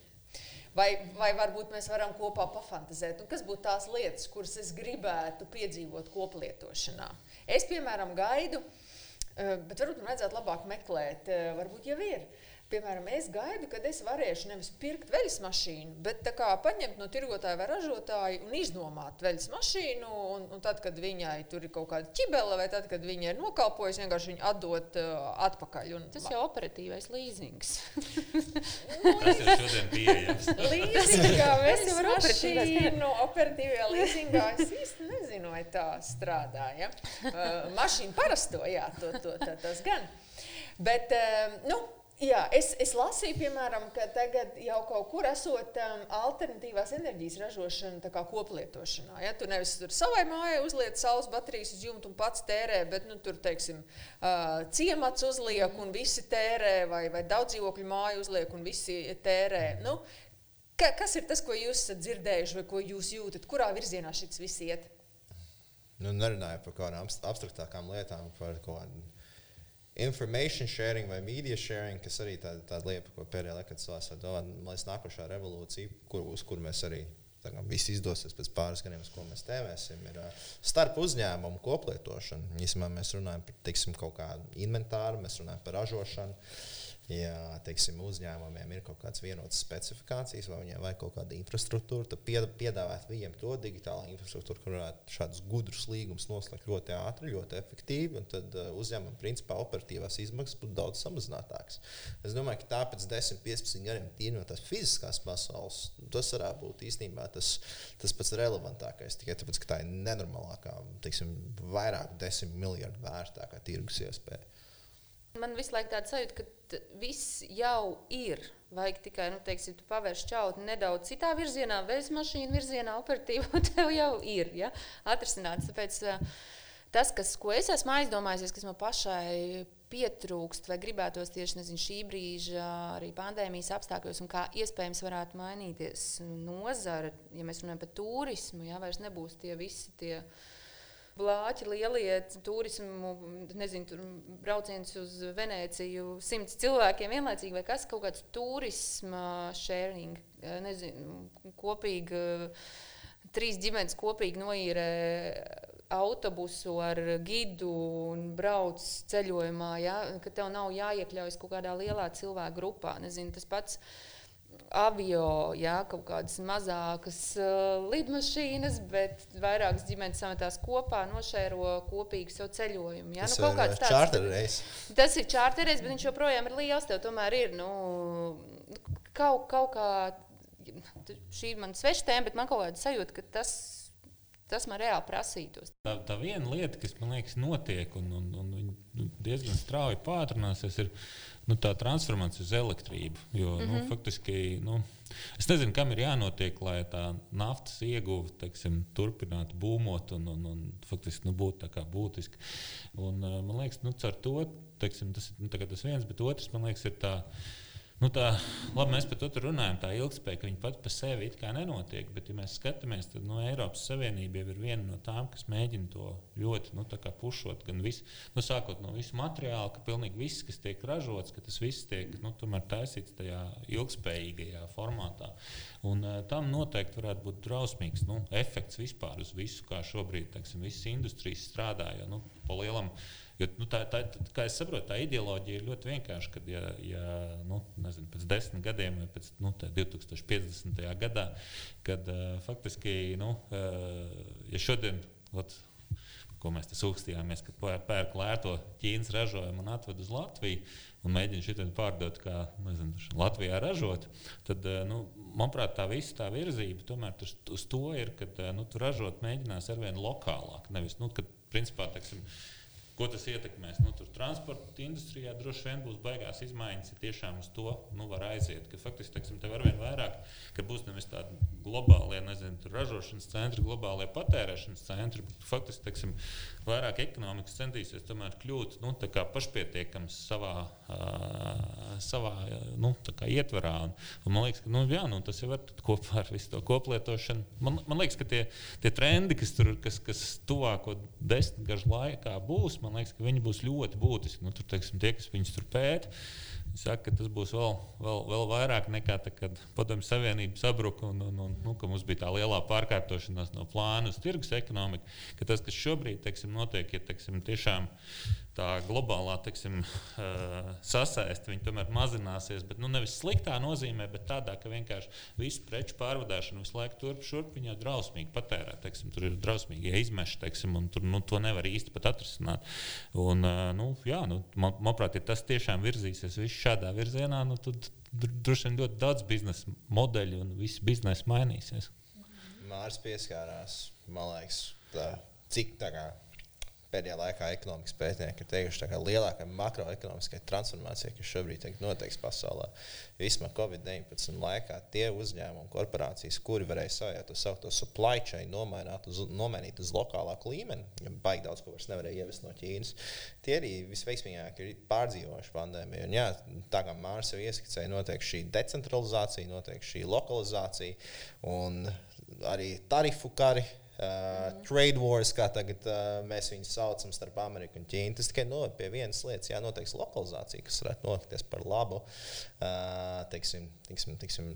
Vai, vai varbūt mēs varam kopā pafantazēt, nu, kas būtu tās lietas, kuras es gribētu piedzīvot koplietošanā. Es, piemēram, gaidu, uh, bet varbūt man vajadzētu labāk meklēt, uh, varbūt jau ir piemēram, es gaidu, kad es varēšu nevis pirkt veļas mašīnu, bet kā, paņemt no tirgotāja vai ražotāja un iznomāt veļas mašīnu. Un, un tad, kad viņai tur ir kaut kāda ķibele, vai tad, kad viņa ir nokalpojusi, vienkārši viņu atdot uh, atpakaļ. Un, Tas jau ir operatīvais līzings. Tas ir šodien pieejams. Līzingā Tas veļas jau ir operatīvais. mašīnu, operatīvajā līzingā es īsti nezinu, vai tā strādā. Ja? Uh, mašīna parasto, jā, to, to, tā, tas gan. Bet, uh, nu, Jā, es, es lasīju, piemēram, ka tagad jau kaut kur esot um, alternatīvās enerģijas ražošana koplietošanā. Ja? Tu nevis tur savai mājai uzliec saules baterijas uz jumta un pats tērē, bet nu, tur, teiksim, uh, ciemats uzliek un visi tērē, vai, vai daudz dzīvokļu māju uzliek un visi tērē. Nu, ka, kas ir tas, ko jūs esat dzirdējuši vai ko jūs jūtat? Kurā virzienā šis viss iet? Nu, nerunāju par kaut kādām abst- abstraktākām lietām, par kaut kādu information sharing vai media sharing, kas arī tāda, tāda lieta, ko pēdējā laikā cilvēks domā, man liekas, nākošā revolūcija, kur, uz kuru mēs arī kā viss izdosies pēc pāris gadiem, uz ko mēs tēvēsim, ir starp uzņēmumu koplietošana. Īsumā mēs runājam par teiksim, kaut kādu inventāru, mēs runājam par ražošanu. Ja teiksim, uzņēmumiem ir kaut kādas vienotas specifikācijas, vai viņiem vajag kaut kādu infrastruktūru, tad pied- piedāvāt viņiem to digitālo infrastruktūru, kur varētu šādus gudrus līgumus noslēgt ļoti ātri, ļoti efektīvi. Tad uh, uzņēmumam, principā, operatīvās izmaksas būtu daudz samazinātākas. Es domāju, ka tā pēc 10, 15 gadiem tīri no tās fiziskās pasaules, tas varētu būt īstenībā tas, tas pats relevantākais. Tikai tāpēc, ka tā ir nenormālākā, teiksim, vairāk desmit miljardu vērtākā tirgus iespēja. Man visu laiku tāds sajūta, ka viss jau ir. Vajag tikai, nu, teiksim, tu pavērš čautni nedaudz citā virzienā, veļas mašīnu virzienā, operatīvi, un tev jau ir ja? atrisināts. Tāpēc tas, kas, ko es esmu aizdomājies, kas man pašai pietrūkst, vai gribētos tieši nezinu, šī brīža, arī pandēmijas apstākļos, un kā iespējams varētu mainīties nozara, ja mēs runājam par turismu, ja vairs nebūs tie visi tie blāķi, lielie turismu, nezinu, tur brauciens uz Venēciju, simts cilvēkiem vienlaicīgi, vai kas kaut kāds turisma sharing, eh, nezinu, kopīgi, trīs ģimenes kopīgi noīrē autobusu ar gidu un brauc ceļojumā, ja, ka tev nav jāiekļaujas kaut kādā lielā cilvēku grupā. Nezinu, tas pats avio, jā, kaut kādas mazākas uh, lidmašīnas, bet vairākas ģimenes sametās kopā, nošēro kopīgi savu ceļojumu. Jā, Tas nu, ir tāds- čārterreis. Tas ir čārteris, bet viņš joprojām ir liels. Tev tomēr ir nu, kaut, kaut kā, šī ir mana sveša tēma, bet man kaut kāda sajūta, ka tas, tas man reāli prasītos. Tā, tā viena lieta, kas man liekas, notiek un, un, un nu, diezgan strauji pātrināsies, ir nu, tā transformācija uz elektrību. Jo, mm -hmm. nu, faktiski, nu, es nezinu, kam ir jānotiek, lai tā naftas ieguve turpinātu būmot un, un, un faktiski nu, būtu tā kā būtiski. Un, uh, man liekas, nu, caur to teiksim, tas ir nu, tas viens, bet otrs man liekas, ir tā. Nu, tā, labi, mēs par to runājam, tā ilgspēja, ka viņa pati par sevi it kā nenotiek. Bet, ja mēs skatāmies, tad no Eiropas Savienība jau ir viena no tām, kas mēģina to ļoti nu, pušot. Gan visu, nu, sākot no visu materiālu, ka pilnīgi viss, kas tiek ražots, ka tas viss tiek nu, taisīts tajā ilgspējīgajā formātā. Un, uh, tam noteikti varētu būt drausmīgs nu, efekts vispār uz visu, kā šobrīd teiksim, visas industrijas strādā. Jo, nu, pa lielam, Jo, nu, tā, tā, tā, kā es saprotu, tā ideoloģija ir ļoti vienkārša. Kad, ja, ja nu, nezinu, pēc desmit gadiem vai pēc nu, tā 2050. gadā, kad uh, faktiski, nu, uh, ja šodien, ot, ko mēs te sūkstījāmies, ka pēr- pērk lēto Ķīnas ražojumu un atved uz Latviju un mēģina šitien pārdot, kā nezinu, Latvijā ražot, tad, uh, nu, manuprāt, tā visa tā virzība tomēr uz, uz to ir, ka uh, nu, tu ražot mēģinās arvien lokālāk. Nevis, nu, kad, principā, teiksim, Ko tas ietekmēs? Nu, tur transporta industrijā droši vien būs baigās izmaiņas, ja tiešām uz to nu, var aiziet. Ka faktiski teiksim, tev ar vien vairāk, ka būs nevis tādi globālie nezinu, ražošanas centri, globālie patērēšanas centri, bet faktiski teiksim, vairāk ekonomikas centīsies tomēr kļūt nu, pašpietiekams savā, uh, savā nu, ietvarā. Un, un man liekas, ka nu, jā, nu, tas jau ir kopā ar visu to koplietošanu. Man, man liekas, ka tie, tie trendi, kas tur kas, kas tuvāko desmitgažu laikā būs, man liekas, ka viņi būs ļoti būtiski. Nu, tur, teiksim, tie, kas viņus tur pēta, saka, ka tas būs vēl, vēl, vēl vairāk nekā tad, kad Padomju Savienība sabruka un, un, un nu, mums bija tā lielā pārkārtošanās no plāna uz tirgus ekonomiku. Tas, kas šobrīd teiksim, notiek, ir teiksim, tiešām tā globālā teiksim, uh, sasaiste, viņi tomēr mazināsies. Bet nu, nevis sliktā nozīmē, bet tādā, ka vienkārši visu preču pārvadāšanu visu laiku turp šurp viņa drausmīgi patērē. Teiksim, tur ir drausmīgi izmeši, teiksim, un tur, nu, to nevar īsti pat atrisināt. Un, uh, nu, jā, nu, man, manuprāt, ja tas tiešām virzīsies viss šādā virzienā, nu, tad droši vien ļoti daudz biznesa modeļu un viss biznesa mainīsies. Mārcis pieskārās, man liekas, tā, cik tā kā pēdējā laikā ekonomikas pētnieki ir teikuši, ka lielākā makroekonomiskai transformācijai, kas šobrīd notiek pasaulē, vismaz Covid-19 laikā, tie uzņēmumi, korporācijas, kuri varēja sajūt to saucamo supply chain, nomainīt uz, nomainīt uz lokālāku līmeni, jo baigi daudz ko vairs nevarēja ievest no Ķīnas, tie arī visveiksmīgāk ir pārdzīvojuši pandēmiju. Un, jā, tā kā Mārcis jau ieskicēja, notiek šī decentralizācija, notiek šī lokalizācija un arī tarifu kari Uh, trade wars, kā tagad uh, mēs viņus saucam, starp Ameriku un Ķīnu. Tas tikai noved pie vienas lietas, jā, noteikti lokalizācija, kas varētu notikties par labu. Uh, teiksim, teiksim, teiksim,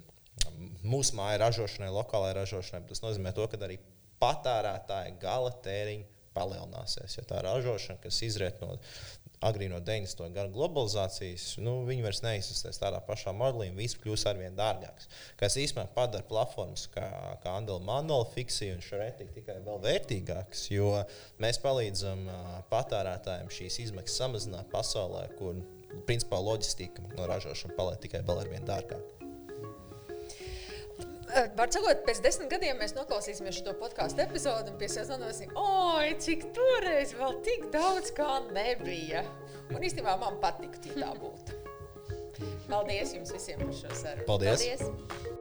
mūsu māja ražošanai, lokālajai ražošanai. Tas nozīmē, to, ka arī patērētāja gala tēriņa palielināsies. Ja tā ražošana, kas izriet no agrīno 90. gadu globalizācijas, nu, viņi vairs neizsistēs tādā pašā modelī, viss kļūs arvien dārgāks. Kas īstenībā padara platformas kā, kā Andela Manuela, Fixija un Šretika tikai vēl vērtīgākas, jo mēs palīdzam patērētājiem šīs izmaksas samazināt pasaulē, kur principā loģistika no ražošanas paliek tikai vēl arvien dārgāka. Var sakot, pēc desmit gadiem mēs noklausīsimies šo podkāstu epizodi un pie sevis domāsim, oi, cik toreiz vēl tik daudz kā nebija. Un īstenībā man patiktu, ja tā būtu. Paldies jums visiem par šo sarunu. Paldies! Paldies.